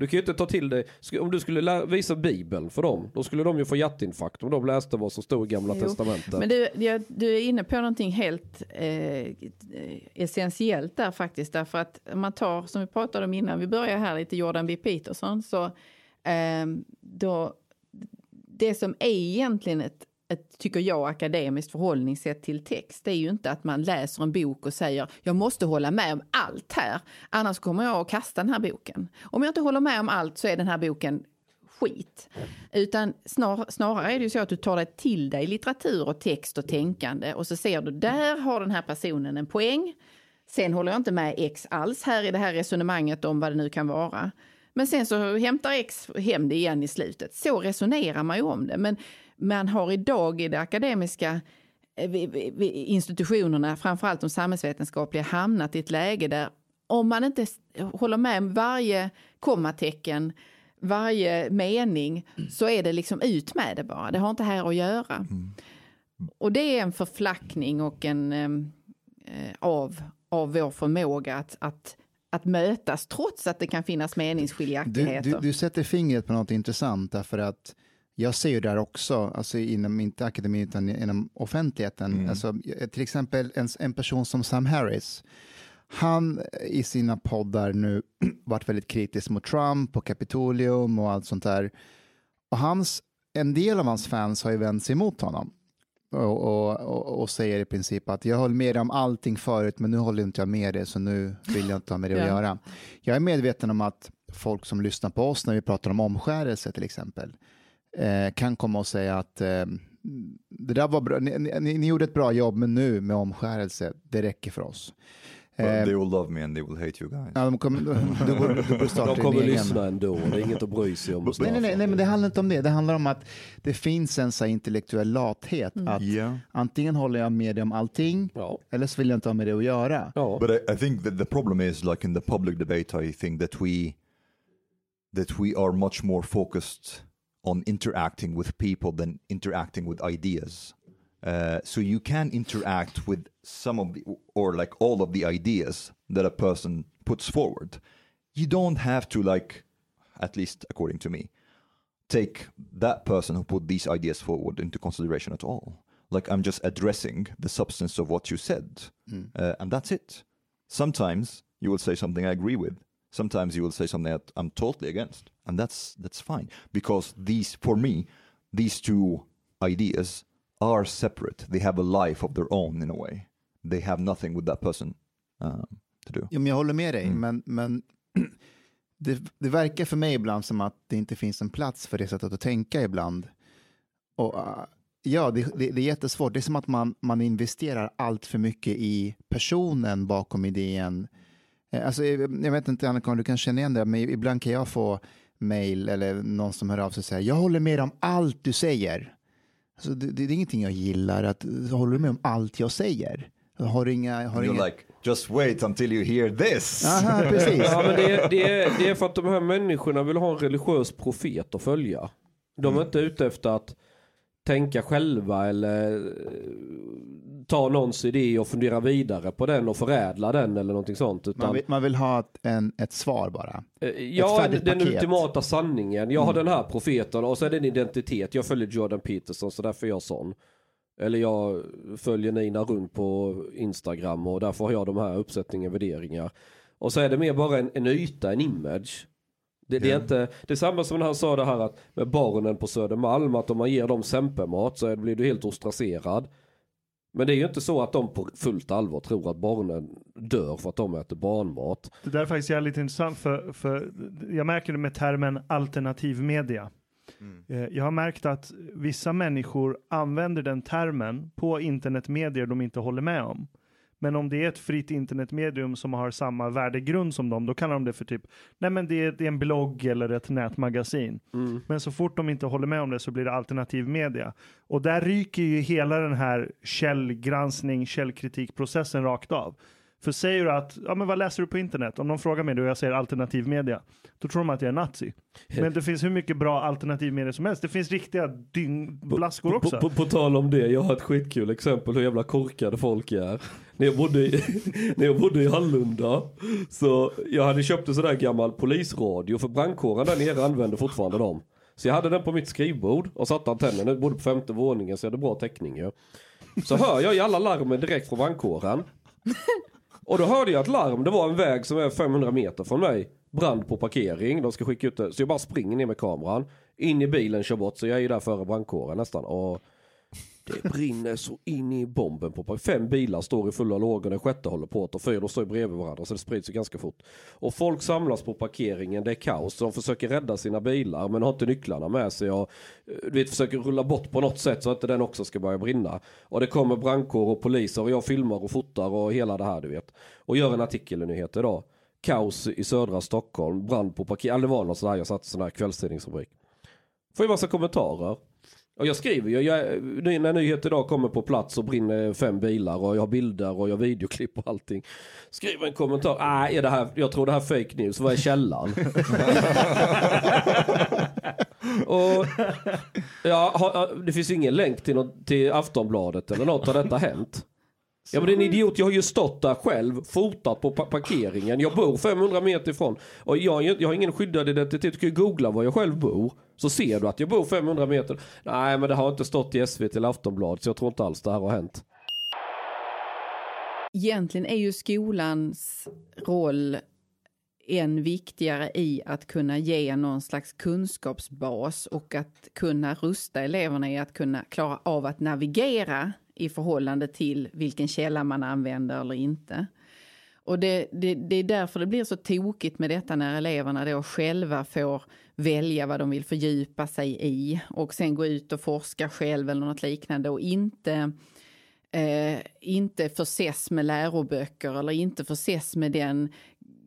Du kan ju inte ta till dig, om du skulle visa bibeln för dem, då skulle de ju få hjärtinfarkt om de läste vad som stod i gamla Jo, testamentet. Men du, du är inne på någonting helt eh, essentiellt där faktiskt. Därför att man tar, som vi pratade om innan, vi börjar här lite Jordan B. Peterson. Så eh, då, det som är egentligen ett, ett, tycker jag, akademiskt förhållningssätt till text, det är ju inte att man läser en bok och säger jag måste hålla med om allt här, annars kommer jag att kasta den här boken. Om jag inte håller med om allt så är den här boken skit. Utan snar, snarare är det ju så att du tar det till dig litteratur och text och tänkande och så ser du där har den här personen en poäng. Sen håller jag inte med X alls här i det här resonemanget om vad det nu kan vara. Men sen så hämtar X hem det igen i slutet. Så resonerar man ju om det. Men man har idag i det akademiska eh, institutionerna, framförallt de samhällsvetenskapliga, hamnat i ett läge där om man inte håller med om varje kommatecken, varje mening, så är det liksom ut med det bara. Det har inte här att göra. Och det är en förflackning och en eh, av, av vår förmåga att, att, att mötas, trots att det kan finnas Du, meningsskiljaktigheter. du, du sätter fingret på något intressant därför att jag ser ju där också, alltså inom inte akademin utan inom offentligheten, alltså, till exempel en, en person som Sam Harris, han i sina poddar nu [CLEARS THROAT] varit väldigt kritisk mot Trump och Kapitolium och allt sånt där. Och hans, en del av hans fans har ju vänt sig emot honom och, och, och, och säger i princip att jag höll med dig om allting förut men nu håller inte jag med dig så nu vill jag inte ha med det att göra. Jag är medveten om att folk som lyssnar på oss när vi pratar om omskärelse till exempel eh, kan komma och säga att eh, det där var bra, ni, ni, ni gjorde ett bra jobb men nu med omskärelse, det räcker för oss. But Eh, they will love me and they will hate you guys. ja, de kommer, du, du starta De kommer lyssna ändå, det är inget att bry sig om. Nej, nej, nej, nej, men det handlar inte om det. Det handlar om att det finns en så intellektuell lathet. Att Yeah. antingen håller jag med dig om allting Ja. eller så vill jag inte ha med det att göra. Ja. But I, I think that the problem is like in the public debate, I think that we that we are much more focused on interacting with people than interacting with ideas. Uh, so you can interact with some of the or like all of the ideas that a person puts forward. You don't have to like, at least according to me, take that person who put these ideas forward into consideration at all. Like I'm just addressing the substance of what you said, uh, and that's it. sometimes you will say something I agree with. Sometimes you will say something that I'm totally against, and that's that's fine because these, for me, these two ideas are separate. They have a life of their own in a way. They have nothing with that person um, to do. Ja, men jag håller med dig, Mm. men, men [CLEARS THROAT] det, det verkar för mig ibland som att det inte finns en plats för det sättet att tänka ibland. Och, uh, ja, det, det, det är jättesvårt. Det är som att man, man investerar allt för mycket i personen bakom idén. Eh, Alltså, jag jag vet inte, Annika, om du kan känna igen det, men ibland kan jag få mejl eller någon som hör av sig och säger jag håller med om allt du säger. Alltså, det, det är ingenting jag gillar, att håller du med om allt jag säger? Har du inga... Har And inga... you're like, just wait until you hear this. Aha, precis. Ja, men det, är, det, är, det är för att de här människorna vill ha en religiös profet att följa. De är inte ute efter att tänka själva eller eh, ta någons idé och fundera vidare på den och förädla den eller någonting sånt. Utan, Man vill, man vill ha ett, en, ett svar bara. Eh, Ja, den paket. ultimata sanningen. Jag har den här profeten och så är det en identitet. Jag följer Jordan Peterson så därför är jag sån. Eller jag följer Nina runt på Instagram och därför har jag de här uppsättningen värderingar. Och så är det mer bara en, en yta, en image. Det, det är inte, det är samma som när han sa det här att med barnen på Södermalm att om man ger dem sempermat så blir du helt ostraserad. Men det är ju inte så att de på fullt allvar tror att barnen dör för att de äter barnmat. Det där är faktiskt jävligt intressant för, för jag märker det med termen alternativ media. Eh, Jag har märkt att vissa människor använder den termen på internetmedier de inte håller med om. Men om det är ett fritt internetmedium som har samma värdegrund som dem, då kallar de det för typ, nej men det är, det är en blogg eller ett nätmagasin. Men så fort de inte håller med om det så blir det alternativ media. Och där ryker ju hela den här källgranskning, källkritikprocessen rakt av. För säger du att, ja men vad läser du på internet? Om någon frågar mig då och jag säger alternativ media, då tror de att jag är nazi. Men det finns hur mycket bra alternativ media som helst. Det finns riktiga dyngblaskor också. På, på, på tal om det, jag har ett skitkul exempel hur jävla korkade folk är. När jag bodde i, [LAUGHS] när jag bodde i Hallunda, så jag hade köpt en sån där gammal polisradio, för brandkåren där nere använde fortfarande dem. Så jag hade den på mitt skrivbord och satte antennen, jag bodde på femte våningen så jag hade bra täckning ju. Så hör jag i alla larmen direkt från brandkåren. Och då hörde jag ett larm, det var en väg som är 500 meter från mig. Brand på parkering, de ska skicka ut det. Så jag bara springer ner med kameran. In i bilen, kör bort. Så jag är ju där före brandkåren nästan. Och det brinner så in i bomben på Fem bilar står i fulla lågor, den sjätte håller på att ta fyr. De står bredvid varandra så det sprids ju ganska fort. Och folk samlas på parkeringen, det är kaos. De försöker rädda sina bilar men har inte nycklarna med sig. Och, eh, du vet, försöker rulla bort på något sätt så att inte den också ska börja brinna. Och det kommer brandkår och poliser och jag filmar och fotar och hela det här du vet. Och gör en artikel i nyheter idag. Kaos i södra Stockholm, brand på parkering. Det var något sådär, jag satte sån här kvällstidningsrubrik. Får ju massa kommentarer. Och jag skriver ju, jag, när nyheter idag kommer på plats och brinner fem bilar och jag har bilder och jag har videoklipp och allting. Skriver en kommentar, nej är det här, jag tror det här är fake news, vad är källan? [LAUGHS] och ja, det finns ingen länk till, något, till Aftonbladet eller något, har detta hänt? Ja men det är en idiot, jag har ju stått där själv, fotat på pa- parkeringen. Jag bor 500 meter ifrån. Och jag, jag har ingen skyddad identitet, du kan ju googla var jag själv bor. Så ser du att jag bor 500 meter. Nej men det har inte stått i SVT eller Aftonbladet så jag tror inte alls det här har hänt. Egentligen är ju skolans roll än viktigare i att kunna ge någon slags kunskapsbas och att kunna rusta eleverna i att kunna klara av att navigera i förhållande till vilken källa man använder eller inte. Och det, det, det är därför det blir så tokigt med detta när eleverna då själva får välja vad de vill fördjupa sig i och sen gå ut och forska själv eller något liknande och inte eh, inte förses med läroböcker eller inte förses med den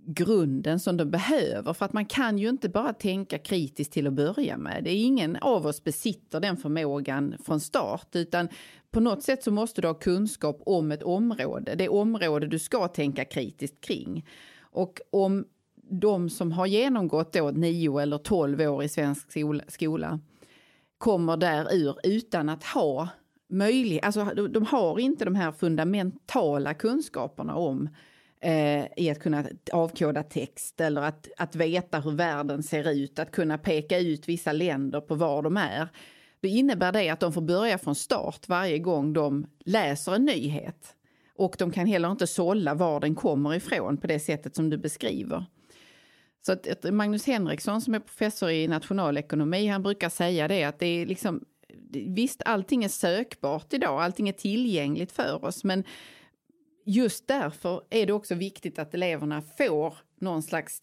grunden som de behöver. För att man kan ju inte bara tänka kritiskt till att börja med. Det är ingen av oss besitter den förmågan från start utan på något sätt så måste du ha kunskap om ett område. Det område du ska tänka kritiskt kring. Och om de som har genomgått då nio eller tolv år i svensk skola, kommer där ur utan att ha möjlighet, alltså de, de har inte de här fundamentala kunskaperna om eh, i att kunna avkoda text eller att, att veta hur världen ser ut, att kunna peka ut vissa länder på var de är. Då innebär det att de får börja från start varje gång de läser en nyhet. Och de kan heller inte sålla var den kommer ifrån på det sättet som du beskriver. Så att, att Magnus Henriksson som är professor i nationalekonomi, han brukar säga det att det är liksom Visst, allting är sökbart idag, allting är tillgängligt för oss, men just därför är det också viktigt att eleverna får någon slags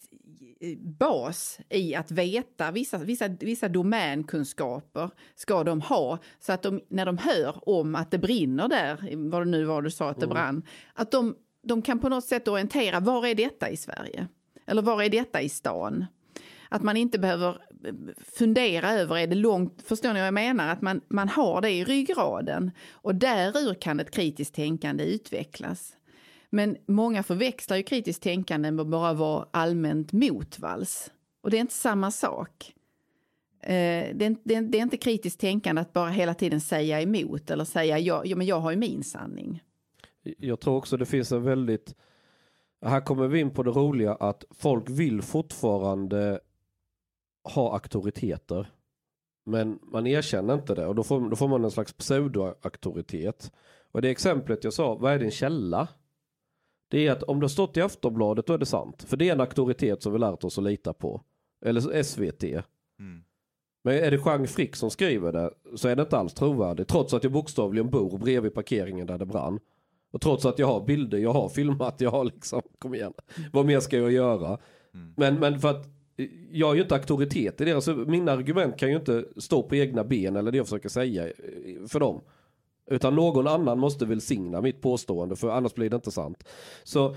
bas i att veta vissa, vissa, vissa domänkunskaper ska de ha så att de när de hör om att det brinner där, vad det nu var du sa att det Mm. brann, att de, de kan på något sätt orientera, var är detta i Sverige? Eller var är detta i stan? Att man inte behöver eh, fundera över, är det långt, förstår ni vad jag menar? Att man, man har det i ryggraden och därur kan ett kritiskt tänkande utvecklas. Men många förväxlar ju kritiskt tänkande med att bara vara allmänt motvalls. Och det är inte samma sak. Eh, det, är, inte- det, är, det är inte kritiskt tänkande att bara hela tiden säga emot eller säga ja, ja men jag har ju min sanning. Jag tror också det finns en väldigt, här kommer vi in på det roliga att folk vill fortfarande ha auktoriteter. Men man erkänner inte det och då får, då får man en slags pseudoauktoritet. Och det exemplet jag sa, vad är din källa? Det är att om det har stått i Aftonbladet då är det sant. För det är en auktoritet som vi lärt oss att lita på. Eller SVT. Mm. Men är det Jean Frick som skriver det så är det inte alls trovärdigt. Trots att jag bokstavligen bor bredvid parkeringen där det brann. Och trots att jag har bilder, jag har filmat, jag har liksom, kom igen. Vad mer ska jag göra? Mm. Men, men för att jag är ju inte auktoritet i. Alltså, mina argument kan ju inte stå på egna ben eller det jag försöker säga eh, för dem. Utan någon annan måste välsigna mitt påstående för annars blir det inte sant. Så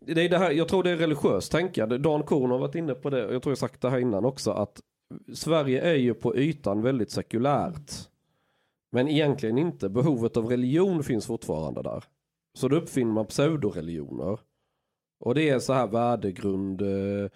det är det här, jag tror det är religiöst tänkande. Dan Korn har varit inne på det och jag tror jag sagt det här innan också att Sverige är ju på ytan väldigt sekulärt. Men egentligen inte. Behovet av religion finns fortfarande där. Så då uppfinner man pseudoreligioner. Och det är så här värdegrund, eh,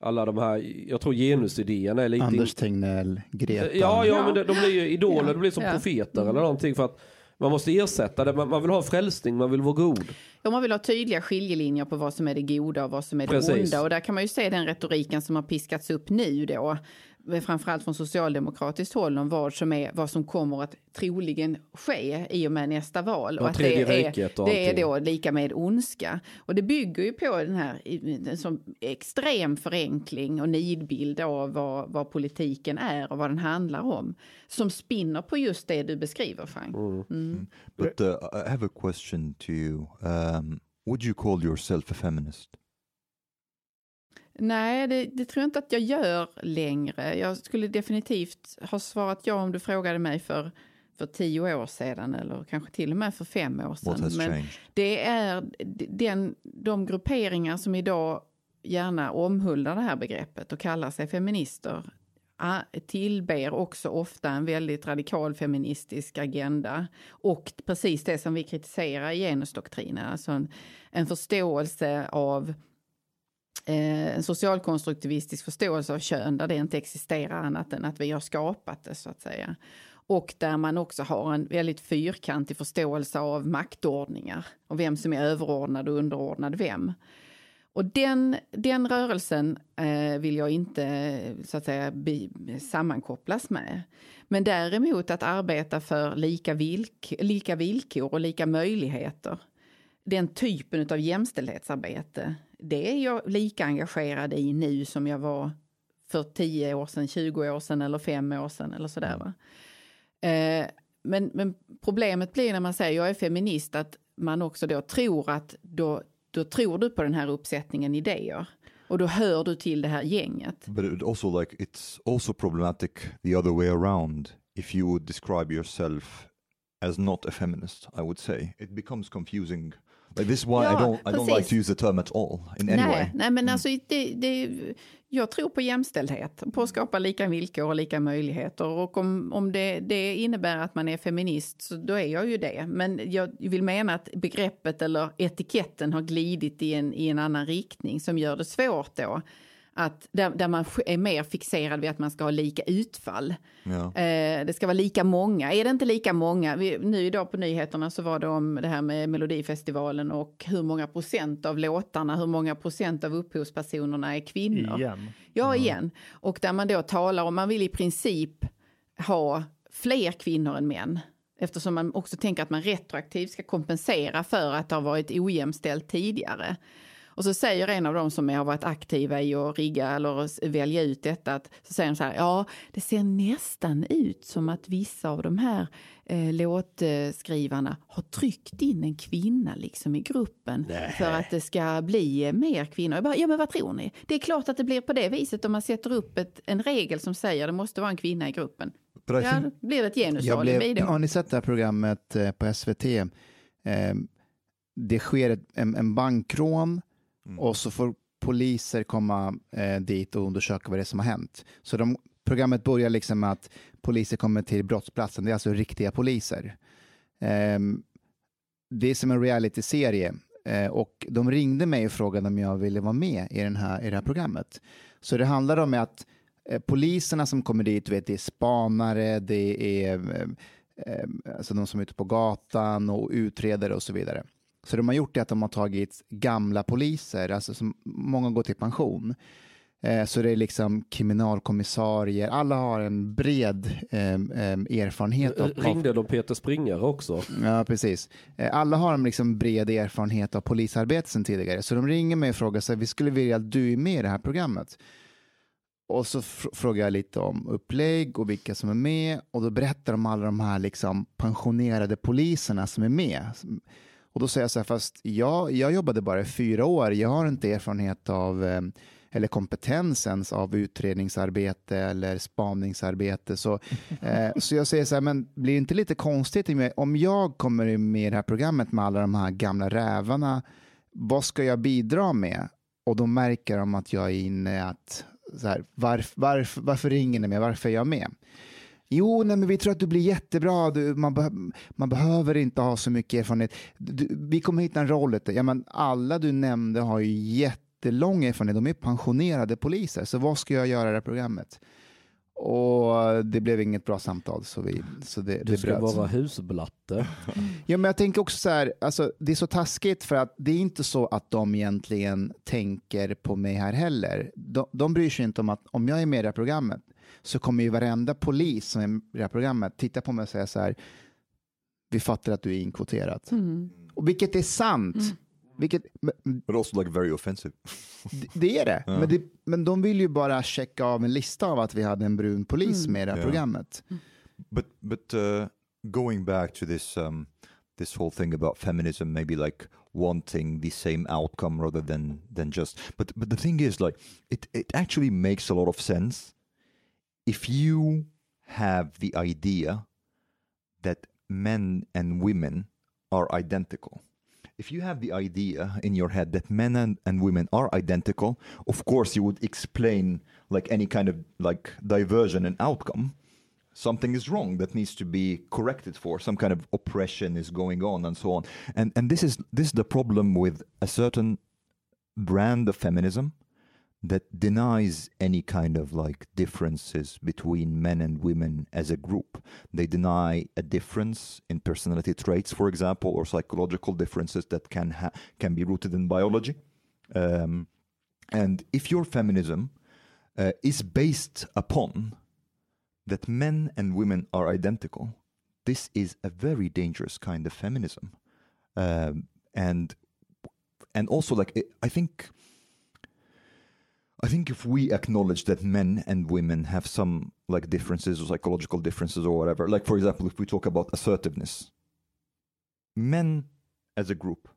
alla de här, jag tror genusidéerna är lite... Anders Tegnell, Greta. Ja, ja, Ja. men de, de blir ju idoler, Ja. de blir som Ja. profeter Mm. eller någonting för att man måste ersätta det, man, man vill ha frälsning, man vill vara god. Om man vill ha tydliga skiljelinjer på vad som är det goda och vad som är det Precis. onda. Och där kan man ju se den retoriken som har piskats upp nu då. Framförallt från socialdemokratiskt håll om vad som, är, vad som kommer att troligen ske i och med nästa val. Och att det är, det är då lika med ondska. Och det bygger ju på den här sån extrem förenkling och nidbild av vad, vad politiken är och vad den handlar om. Som spinner på just det du beskriver, Frank. Mm. But uh, I have a question to you. Um, would you call yourself a feminist? Nej, det, det tror jag inte att jag gör längre. Jag skulle definitivt ha svarat ja om du frågade mig för, för tio år sedan eller kanske till och med för fem år sedan. Men changed? det är den, de grupperingar som idag gärna omhuldar det här begreppet och kallar sig feminister tillber också ofta en väldigt radikal feministisk agenda och precis det som vi kritiserar i genusdoktrinen, alltså en, en förståelse av Eh, en socialkonstruktivistisk förståelse av kön där det inte existerar annat än att vi har skapat det så att säga. Och där man också har en väldigt fyrkantig förståelse av maktordningar och vem som är överordnad och underordnad vem. Och den, den rörelsen eh, vill jag inte så att säga bi, sammankopplas med. Men däremot att arbeta för lika, vilk, lika villkor och lika möjligheter. Den typen av jämställdhetsarbete, det är jag lika engagerad i nu som jag var för 10 år sedan, 20 år sedan eller 5 år sedan eller sådär. Va? Eh, men, men problemet blir när man säger jag är feminist att man också då tror att då, då tror du på den här uppsättningen idéer. Och då hör du till det här gänget. But it also like it's also problematic the other way around. If you would describe yourself as not a feminist, I would say it becomes confusing. This is why I Ja, don't I don't like to use the term at all in any way. Nej, nej, men alltså det, det, jag tror på jämställdhet, på att skapa lika villkor och lika möjligheter. Och om, om det, det innebär att man är feminist, så då är jag ju det. Men jag vill mena att begreppet eller etiketten har glidit i en, i en annan riktning som gör det svårt då. Att där, där man är mer fixerad vid att man ska ha lika utfall. Yeah. Eh, det ska vara lika många. Är det inte lika många? Vi, nu idag på nyheterna så var det om det här med Melodifestivalen och hur många procent av låtarna, hur många procent av upphovspersonerna är kvinnor. Igen. Ja, igen. Och där man då talar om, man vill i princip ha fler kvinnor än män. Eftersom man också tänker att man retroaktivt ska kompensera för att det har varit ojämställt tidigare. Och så säger en av dem som har varit aktiva i att rigga eller välja ut detta, att, så säger de så här, ja, det ser nästan ut som att vissa av de här eh, låtskrivarna har tryckt in en kvinna liksom i gruppen för att det ska bli eh, mer kvinnor. Jag bara, ja, men vad tror ni? Det är klart att det blir på det viset om man sätter upp ett, en regel som säger att det måste vara en kvinna i gruppen. Ja, det blir ett genusalibi då. har ni sett det här programmet eh, på SVT? Eh, det sker ett, en, en bankrån Mm. och så får poliser komma eh, dit och undersöka vad det är som har hänt. Så de, programmet börjar liksom med att poliser kommer till brottsplatsen. Det är alltså riktiga poliser. Eh, det är som en realityserie eh, och de ringde mig och frågade om jag ville vara med i, den här, i det här programmet. Så det handlar om att eh, poliserna som kommer dit, vet, det är spanare, det är eh, eh, alltså de som är ute på gatan och utredare och så vidare. Så de har gjort det att de har tagit gamla poliser, alltså som många går till pension. Eh, så det är liksom kriminalkommissarier, alla har en bred eh, eh, erfarenhet av, av Ringde de Peter Springare också? Ja, precis. Eh, Alla har en liksom bred erfarenhet av polisarbete sedan tidigare, så de ringer mig och frågar sig, vi skulle vilja att du är med i det här programmet. Och så fr- frågar jag lite om upplägg och vilka som är med och då berättar de alla de här liksom pensionerade poliserna som är med. Och då säger jag så här, fast jag, jag jobbade bara i fyra år, jag har inte erfarenhet av eh, eller kompetensens av utredningsarbete eller spaningsarbete. Så, [LAUGHS] eh, så jag säger så här, men blir det inte lite konstigt om jag kommer med i det här programmet med alla de här gamla rävarna, vad ska jag bidra med? Och då märker de att jag är inne att, så här, varf, varf, varför ringer ni mig, varför är jag med? Jo, nej, men vi tror att du blir jättebra. Du, man, be, man behöver inte ha så mycket erfarenhet. Du, vi kommer hitta en roll. Ja, men alla du nämnde har ju jättelång erfarenhet. De är pensionerade poliser. Så vad ska jag göra i det här programmet? Och det blev inget bra samtal. Så, vi, så det, Du det ska bröts. vara husblatte. [LAUGHS] Ja, men jag tänker också så här, alltså, det är så taskigt för att det är inte så att de egentligen tänker på mig här heller. De, de bryr sig inte om att om jag är med i det här programmet så kommer ju varenda polis som är i det här programmet titta på mig och säga så här, vi fattar att du är inkvoterad. Mm. Och vilket är sant. Vilket, men, but also like very offensive. det- det är det. Men, det. men de vill ju bara checka av en lista av att vi hade en brun polis med i det här Ja. programmet. But but uh, going back to this um, this whole thing about feminism, maybe like wanting the same outcome rather than than just. But but the thing is, like it it actually makes a lot of sense if you have the idea that men and women are identical. If you have the idea in your head that men and, and women are identical, of course you would explain like any kind of like diversion and outcome. Something is wrong that needs to be corrected for. Some kind of oppression is going on and so on. And and this is this is the problem with a certain brand of feminism that denies any kind of like differences between men and women as a group. They deny a difference in personality traits for example or psychological differences that can ha- can be rooted in biology. Um, and if your feminism uh, is based upon that men and women are identical, this is a very dangerous kind of feminism, um, and and also like I- I think I think if we acknowledge that men and women have some like differences or psychological differences or whatever, like for example, if we talk about assertiveness, men as a group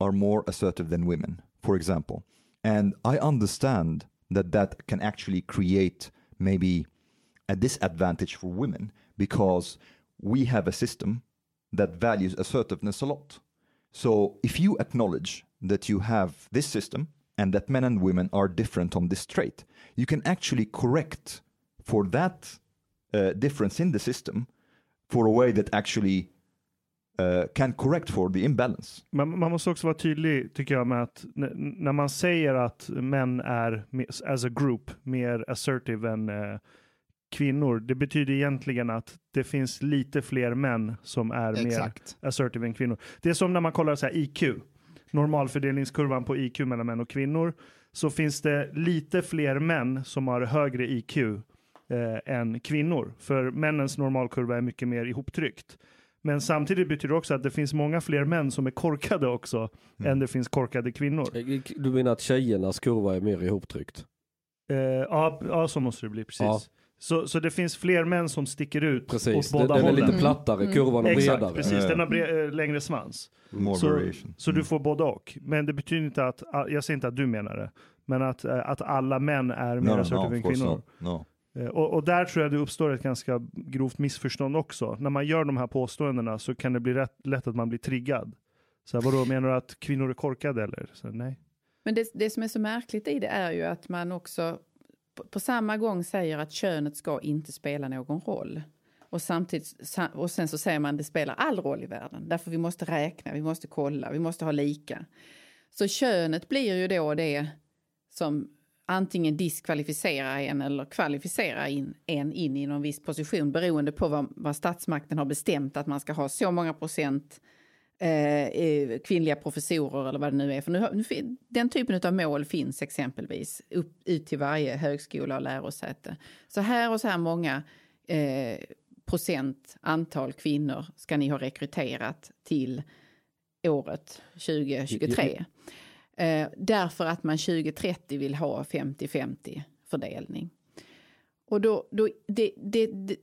are more assertive than women, for example, and I understand that that can actually create maybe a disadvantage for women because we have a system that values assertiveness a lot. So if you acknowledge that you have this system and that men and women are different on this trait, you can actually correct for that uh, difference in the system for a way that actually uh, can correct for the imbalance. Man, man måste också vara tydlig, tycker jag, med att när man säger att män är, as a group, mer assertive än eh, kvinnor, det betyder egentligen att det finns lite fler män som är mer Exakt. assertive än kvinnor. Det är som när man kollar så här IQ, normalfördelningskurvan på IQ mellan män och kvinnor, så finns det lite fler män som har högre IQ eh, än kvinnor. För männens normalkurva är mycket mer ihoptryckt. Men samtidigt betyder det också att det finns många fler män som är korkade också än det finns korkade kvinnor. Du menar att tjejernas kurva är mer ihoptryckt? Eh, ja, ja, så måste det bli, precis. Ja. Så, så det finns fler män som sticker ut Precis, åt den, båda den är hållen. lite plattare, kurvan är Exakt, bredare. precis. Den har bre- eh, längre svans. More Så, variation. så du Mm. får både och. Men det betyder inte att, jag säger inte att du menar det, men att, eh, att alla män är mer no, no, än kvinnor. No. Eh, Och, och där tror jag det uppstår ett ganska grovt missförstånd också. När man gör de här påståendena så kan det bli rätt, lätt att man blir triggad. Så här, vadå, menar du att kvinnor är korkade eller? Så, nej. Men det, det som är så märkligt i det är ju att man också på, samma gång säger att könet ska inte spela någon roll. Och, samtidigt, och sen så säger man att det spelar all roll i världen. Därför vi måste räkna, vi måste kolla, vi måste ha lika. Så könet blir ju då det som antingen diskvalificerar en eller kvalificerar in, en in i någon viss position beroende på vad, vad statsmakten har bestämt att man ska ha så många procent eh, kvinnliga professorer eller vad det nu är. För nu, nu, den typen av mål finns exempelvis upp, ut till varje högskola och lärosäte. Så här och så här många eh, procent antal kvinnor ska ni ha rekryterat till året 2023. Eh, därför att man 2030 vill ha 50-50 fördelning. Och då, då, det, det, det,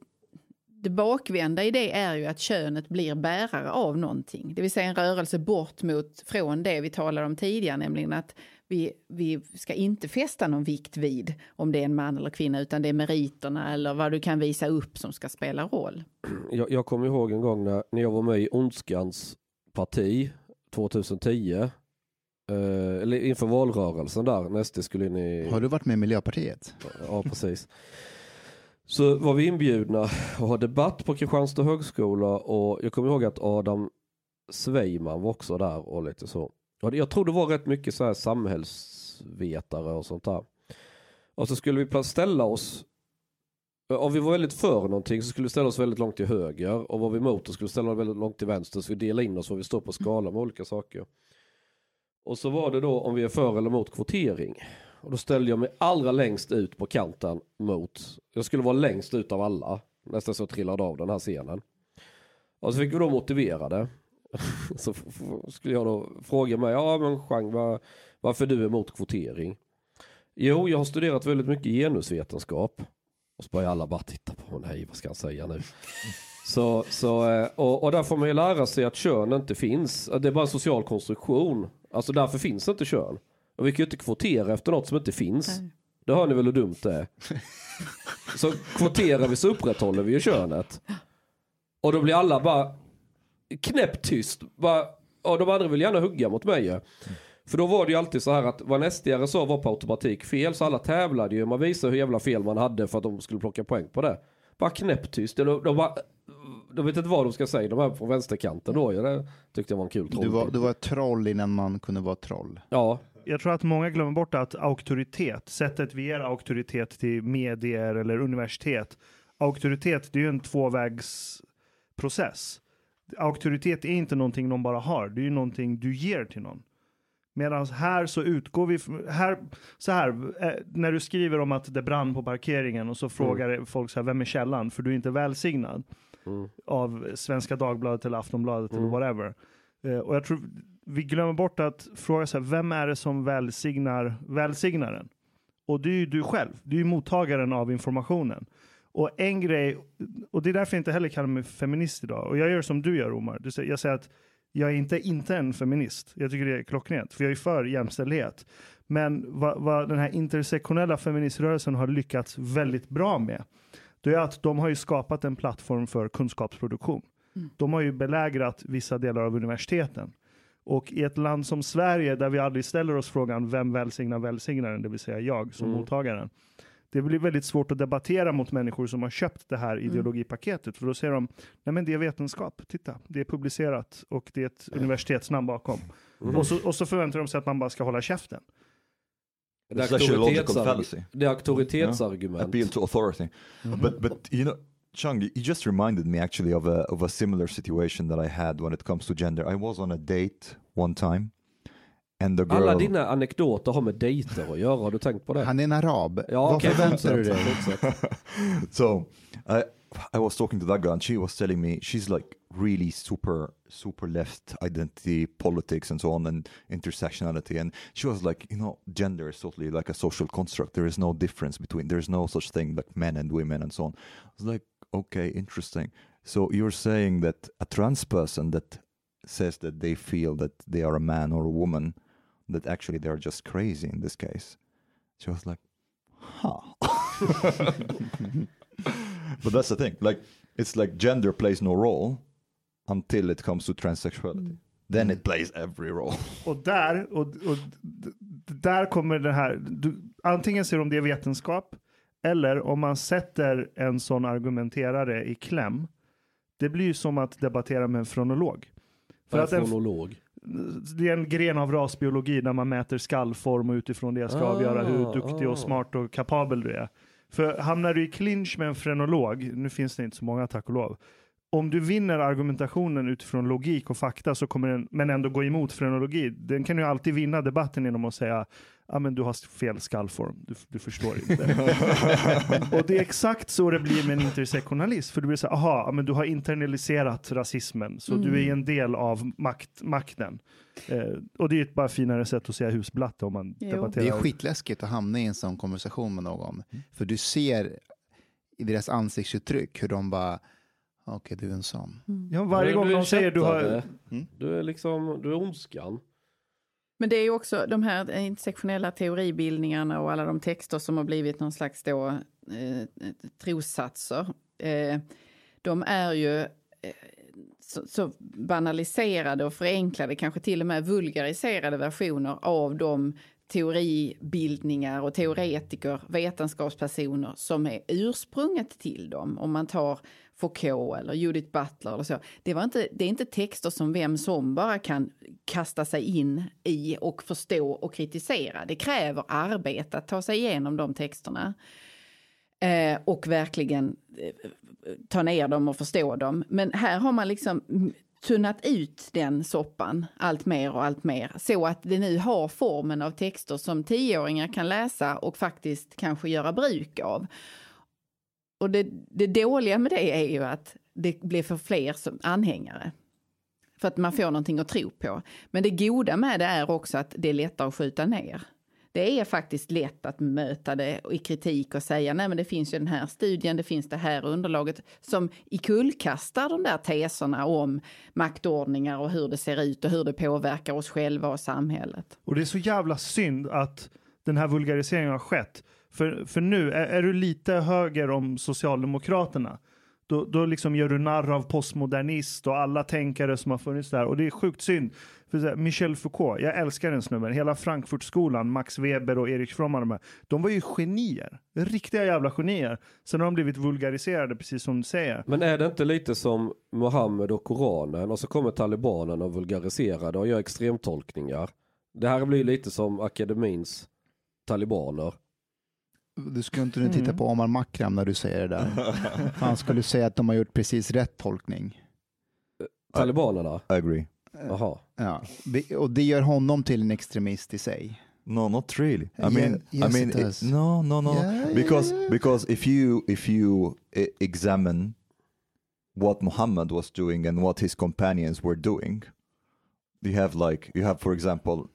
det bakvända i det är ju att könet blir bärare av någonting. Det vill säga en rörelse bort mot, från det vi talade om tidigare, nämligen att vi, vi ska inte fästa någon vikt vid om det är en man eller kvinna, utan det är meriterna eller vad du kan visa upp som ska spela roll. [CLEARS THROAT] Jag, jag kommer ihåg en gång när, när jag var med i Ondskans parti 2010. Eh, eller inför valrörelsen där, när SD skulle in i... Har du varit med i Miljöpartiet? Ja, precis. Så var vi inbjudna att ha debatt på Kristianstad högskola och jag kommer ihåg att Adam Sveiman var också där och lite så. Och jag tror det var rätt mycket så här samhällsvetare och sånt där. Och så skulle vi ställa oss om vi var väldigt för någonting så skulle vi ställa oss väldigt långt till höger och var vi emot så skulle vi ställa oss väldigt långt till vänster så vi delade in oss och vi står på skala med olika saker. Och så var det då om vi är för eller mot kvotering. Och då ställde jag mig allra längst ut på kanten mot, jag skulle vara längst ut av alla, nästan så jag trillade av den här scenen. Och så fick vi då motivera det. [LAUGHS] så skulle jag då fråga mig, ja men Chang, var, varför du är emot kvotering? Jo, jag har studerat väldigt mycket genusvetenskap. Och så börjar alla bara titta på mig, nej vad ska han säga nu? [LAUGHS] Så, så, eh, och, och där får man ju lära sig att kön inte finns. Det är bara en social konstruktion. Alltså därför finns inte kön. Och vi kan ju inte kvotera efter något som inte finns. Det hör ni väl hur dumt det är. [LAUGHS] Så kvoterar vi så upprätthåller vi ju könet. Och då blir alla bara knäpptyst. Bara, och de andra vill gärna hugga mot mig ju. För då var det ju alltid så här att vad SD-are sa var på automatik fel. Så alla tävlade ju. Man visade hur jävla fel man hade för att de skulle plocka poäng på det. Bara knäpptyst. De, de, bara, de vet inte vad de ska säga. De här på vänsterkanten då. Det tyckte jag var en kul Du var, du var ett troll innan man kunde vara troll. Ja, Jag tror att många glömmer bort att auktoritet, sättet vi ger auktoritet till medier eller universitet, auktoritet det är ju en tvåvägsprocess. Auktoritet är inte någonting någon bara har, det är ju någonting du ger till någon. Medan här så utgår vi, här, så här, eh, när du skriver om att det brann på parkeringen och så frågar folk så här, vem är källan? För du är inte välsignad Mm. av Svenska Dagbladet eller Aftonbladet eller whatever. Eh, och jag tror vi glömmer bort att fråga så här, vem är det som välsignar välsignaren? Och det är ju du själv, du är mottagaren av informationen. Och en grej, och det är därför jag inte heller kallar mig feminist idag. Och jag gör som du gör Omar, jag säger att jag är inte, inte en feminist. Jag tycker det är klockrent, för jag är för jämställdhet. Men vad, vad den här intersektionella feministrörelsen har lyckats väldigt bra med, det är att de har ju skapat en plattform för kunskapsproduktion. De har ju belägrat vissa delar av universiteten. Och i ett land som Sverige, där vi aldrig ställer oss frågan vem välsignar välsignaren, det vill säga jag som mottagaren. Det blir väldigt svårt att debattera mot människor som har köpt det här ideologipaketet. För då säger de, nej men det är vetenskap, titta, det är publicerat och det är ett universitetsnamn bakom. Och, så, och så förväntar de sig att man bara ska hålla käften. Det är, auktoritetsargument. appeal to authority. But but you know, Chung, you you just reminded me actually of a of a similar situation that I had when it comes to gender. I was on a date one time, and the girl. Alla dina anekdoter har med dejter att göra, har du tänkt på det? Han är en arab. Ja, Vad okej, förväntar du fortsätt, dig? [LAUGHS] so I I was talking to that girl, and she was telling me she's like really super, super left identity politics and so on, and intersectionality. And she was like, you know, gender is totally like a social construct. There is no difference between. There is no such thing like men and women and so on. I was like, okay, interesting. So you're saying that a trans person that says that they feel that they are a man or a woman, that actually they are just crazy in this case. She was like, huh. [LAUGHS] but that's the thing. Like, it's like gender plays no role until it comes to transsexuality. Mm. Then mm. it plays every role. [LAUGHS] Och där, och, och d- d- där kommer det här, du, antingen ser de det är vetenskap, eller om man sätter en sån argumenterare i kläm, det blir ju som att debattera med en fronolog. För att en, fonolog. det är en gren av rasbiologi där man mäter skallform och utifrån det ska Ah, avgöra hur duktig ah. och smart och kapabel du är. För hamnar du i clinch med en frenolog, nu finns det inte så många tack och lov, om du vinner argumentationen utifrån logik och fakta så kommer den, men ändå gå emot frenologi, den kan ju alltid vinna debatten genom att säga ja men du har fel skallform, du, du förstår inte. [LAUGHS] och det är exakt så det blir med en intersektionalist, för du blir så här, aha, men du har internaliserat rasismen, så du är en del av makt, makten. Eh, och det är ett bara finare sätt att säga husblatte om man Jo. debatterar. Det är skitläskigt att hamna i en sån konversation med någon. För du ser i deras ansiktsuttryck hur de bara, okej du är en sån. Ja, varje Du- gång de säger du har... Mm. Du är liksom, du är ondskan. Men det är ju också de här eh, intersektionella teoribildningarna och alla de texter som har blivit någon slags då, eh, eh trossatser. Eh, de är ju eh, så, så banaliserade och förenklade, kanske till och med vulgariserade versioner av de teoribildningar och teoretiker, vetenskapspersoner som är ursprunget till dem. Om man tar Foucault eller Judith Butler eller så. Det, var inte, det är inte texter som vem som bara kan kasta sig in i och förstå och kritisera. Det kräver arbete att ta sig igenom de texterna. Eh, och verkligen eh, ta ner dem och förstå dem. Men här har man liksom tunnat ut den soppan allt mer och allt mer så att det nu har formen av texter som tioåringar kan läsa och faktiskt kanske göra bruk av. Och det, det dåliga med det är ju att det blir för fler som anhängare. För att man får någonting att tro på. Men det goda med det är också att det är lättare att skjuta ner. Det är faktiskt lätt att möta det i kritik och säga nej men det finns ju den här studien, det finns det här underlaget som ikullkastar de där teserna om maktordningar och hur det ser ut och hur det påverkar oss själva och samhället. Och det är så jävla synd att den här vulgariseringen har skett. För, för nu, är, är du lite höger om Socialdemokraterna, då, då liksom gör du narr av postmodernist och alla tänkare som har funnits där. Och det är sjukt synd. För så här, Michel Foucault, jag älskar den snubben. Hela Frankfurtskolan, Max Weber och Erik Fromm, och de, här, de var ju genier. Riktiga jävla genier. Sen har de blivit vulgariserade, precis som du säger. Men är det inte lite som Mohammed och Koranen och så kommer talibanen och vulgariserar och gör extremtolkningar. Det här blir lite som akademins talibaner. Du skulle inte nu titta Mm. på Omar Makram när du säger det där. [LAUGHS] Han skulle säga att de har gjort precis rätt tolkning. Talibanerna? I agree. Jaha. Ja. Och det gör honom till en extremist i sig. No, not really. I Yeah, mean, yes, I mean, it it- does. no, no, no. Yeah, yeah, because yeah. because if you if you e- examine what Muhammad was doing and what his companions were doing, you have like you have for example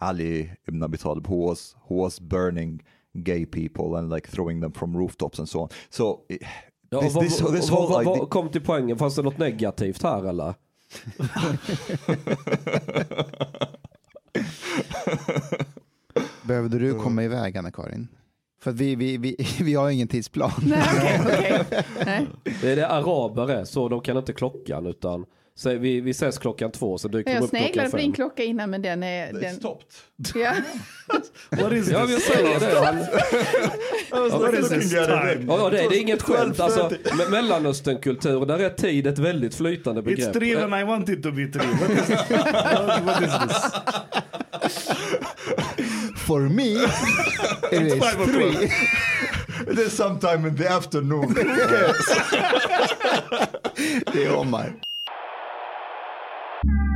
Ali ibn Abi Talib who was who was burning gay people and like throwing them from rooftops and so on. So Ja, this, vad- this, vad- this vad- whole vad- vad- kom till poängen, fanns det något negativt här eller? [LAUGHS] Behövde du komma iväg Anna-Karin? För vi, vi, vi, [LAUGHS] vi har ingen tidsplan. Nej, okej, okej. Nej. Det är det araber är, så de kan inte klockan utan så vi, vi ses klockan två så dyker de Jag upp klockan sneglade på din klocka innan men den är... Den, stopped. ja. [LAUGHS] What is Ja, this? jag säger det. [LAUGHS] What is this time? ja, det, det är inget skämt. Alltså, me- Mellanösternkultur, där är tid ett väldigt flytande It's begrepp. three and I want it to be three. What is, what, [LAUGHS] what is this? For me, it is three. It is sometime in the afternoon. Det är Omar. you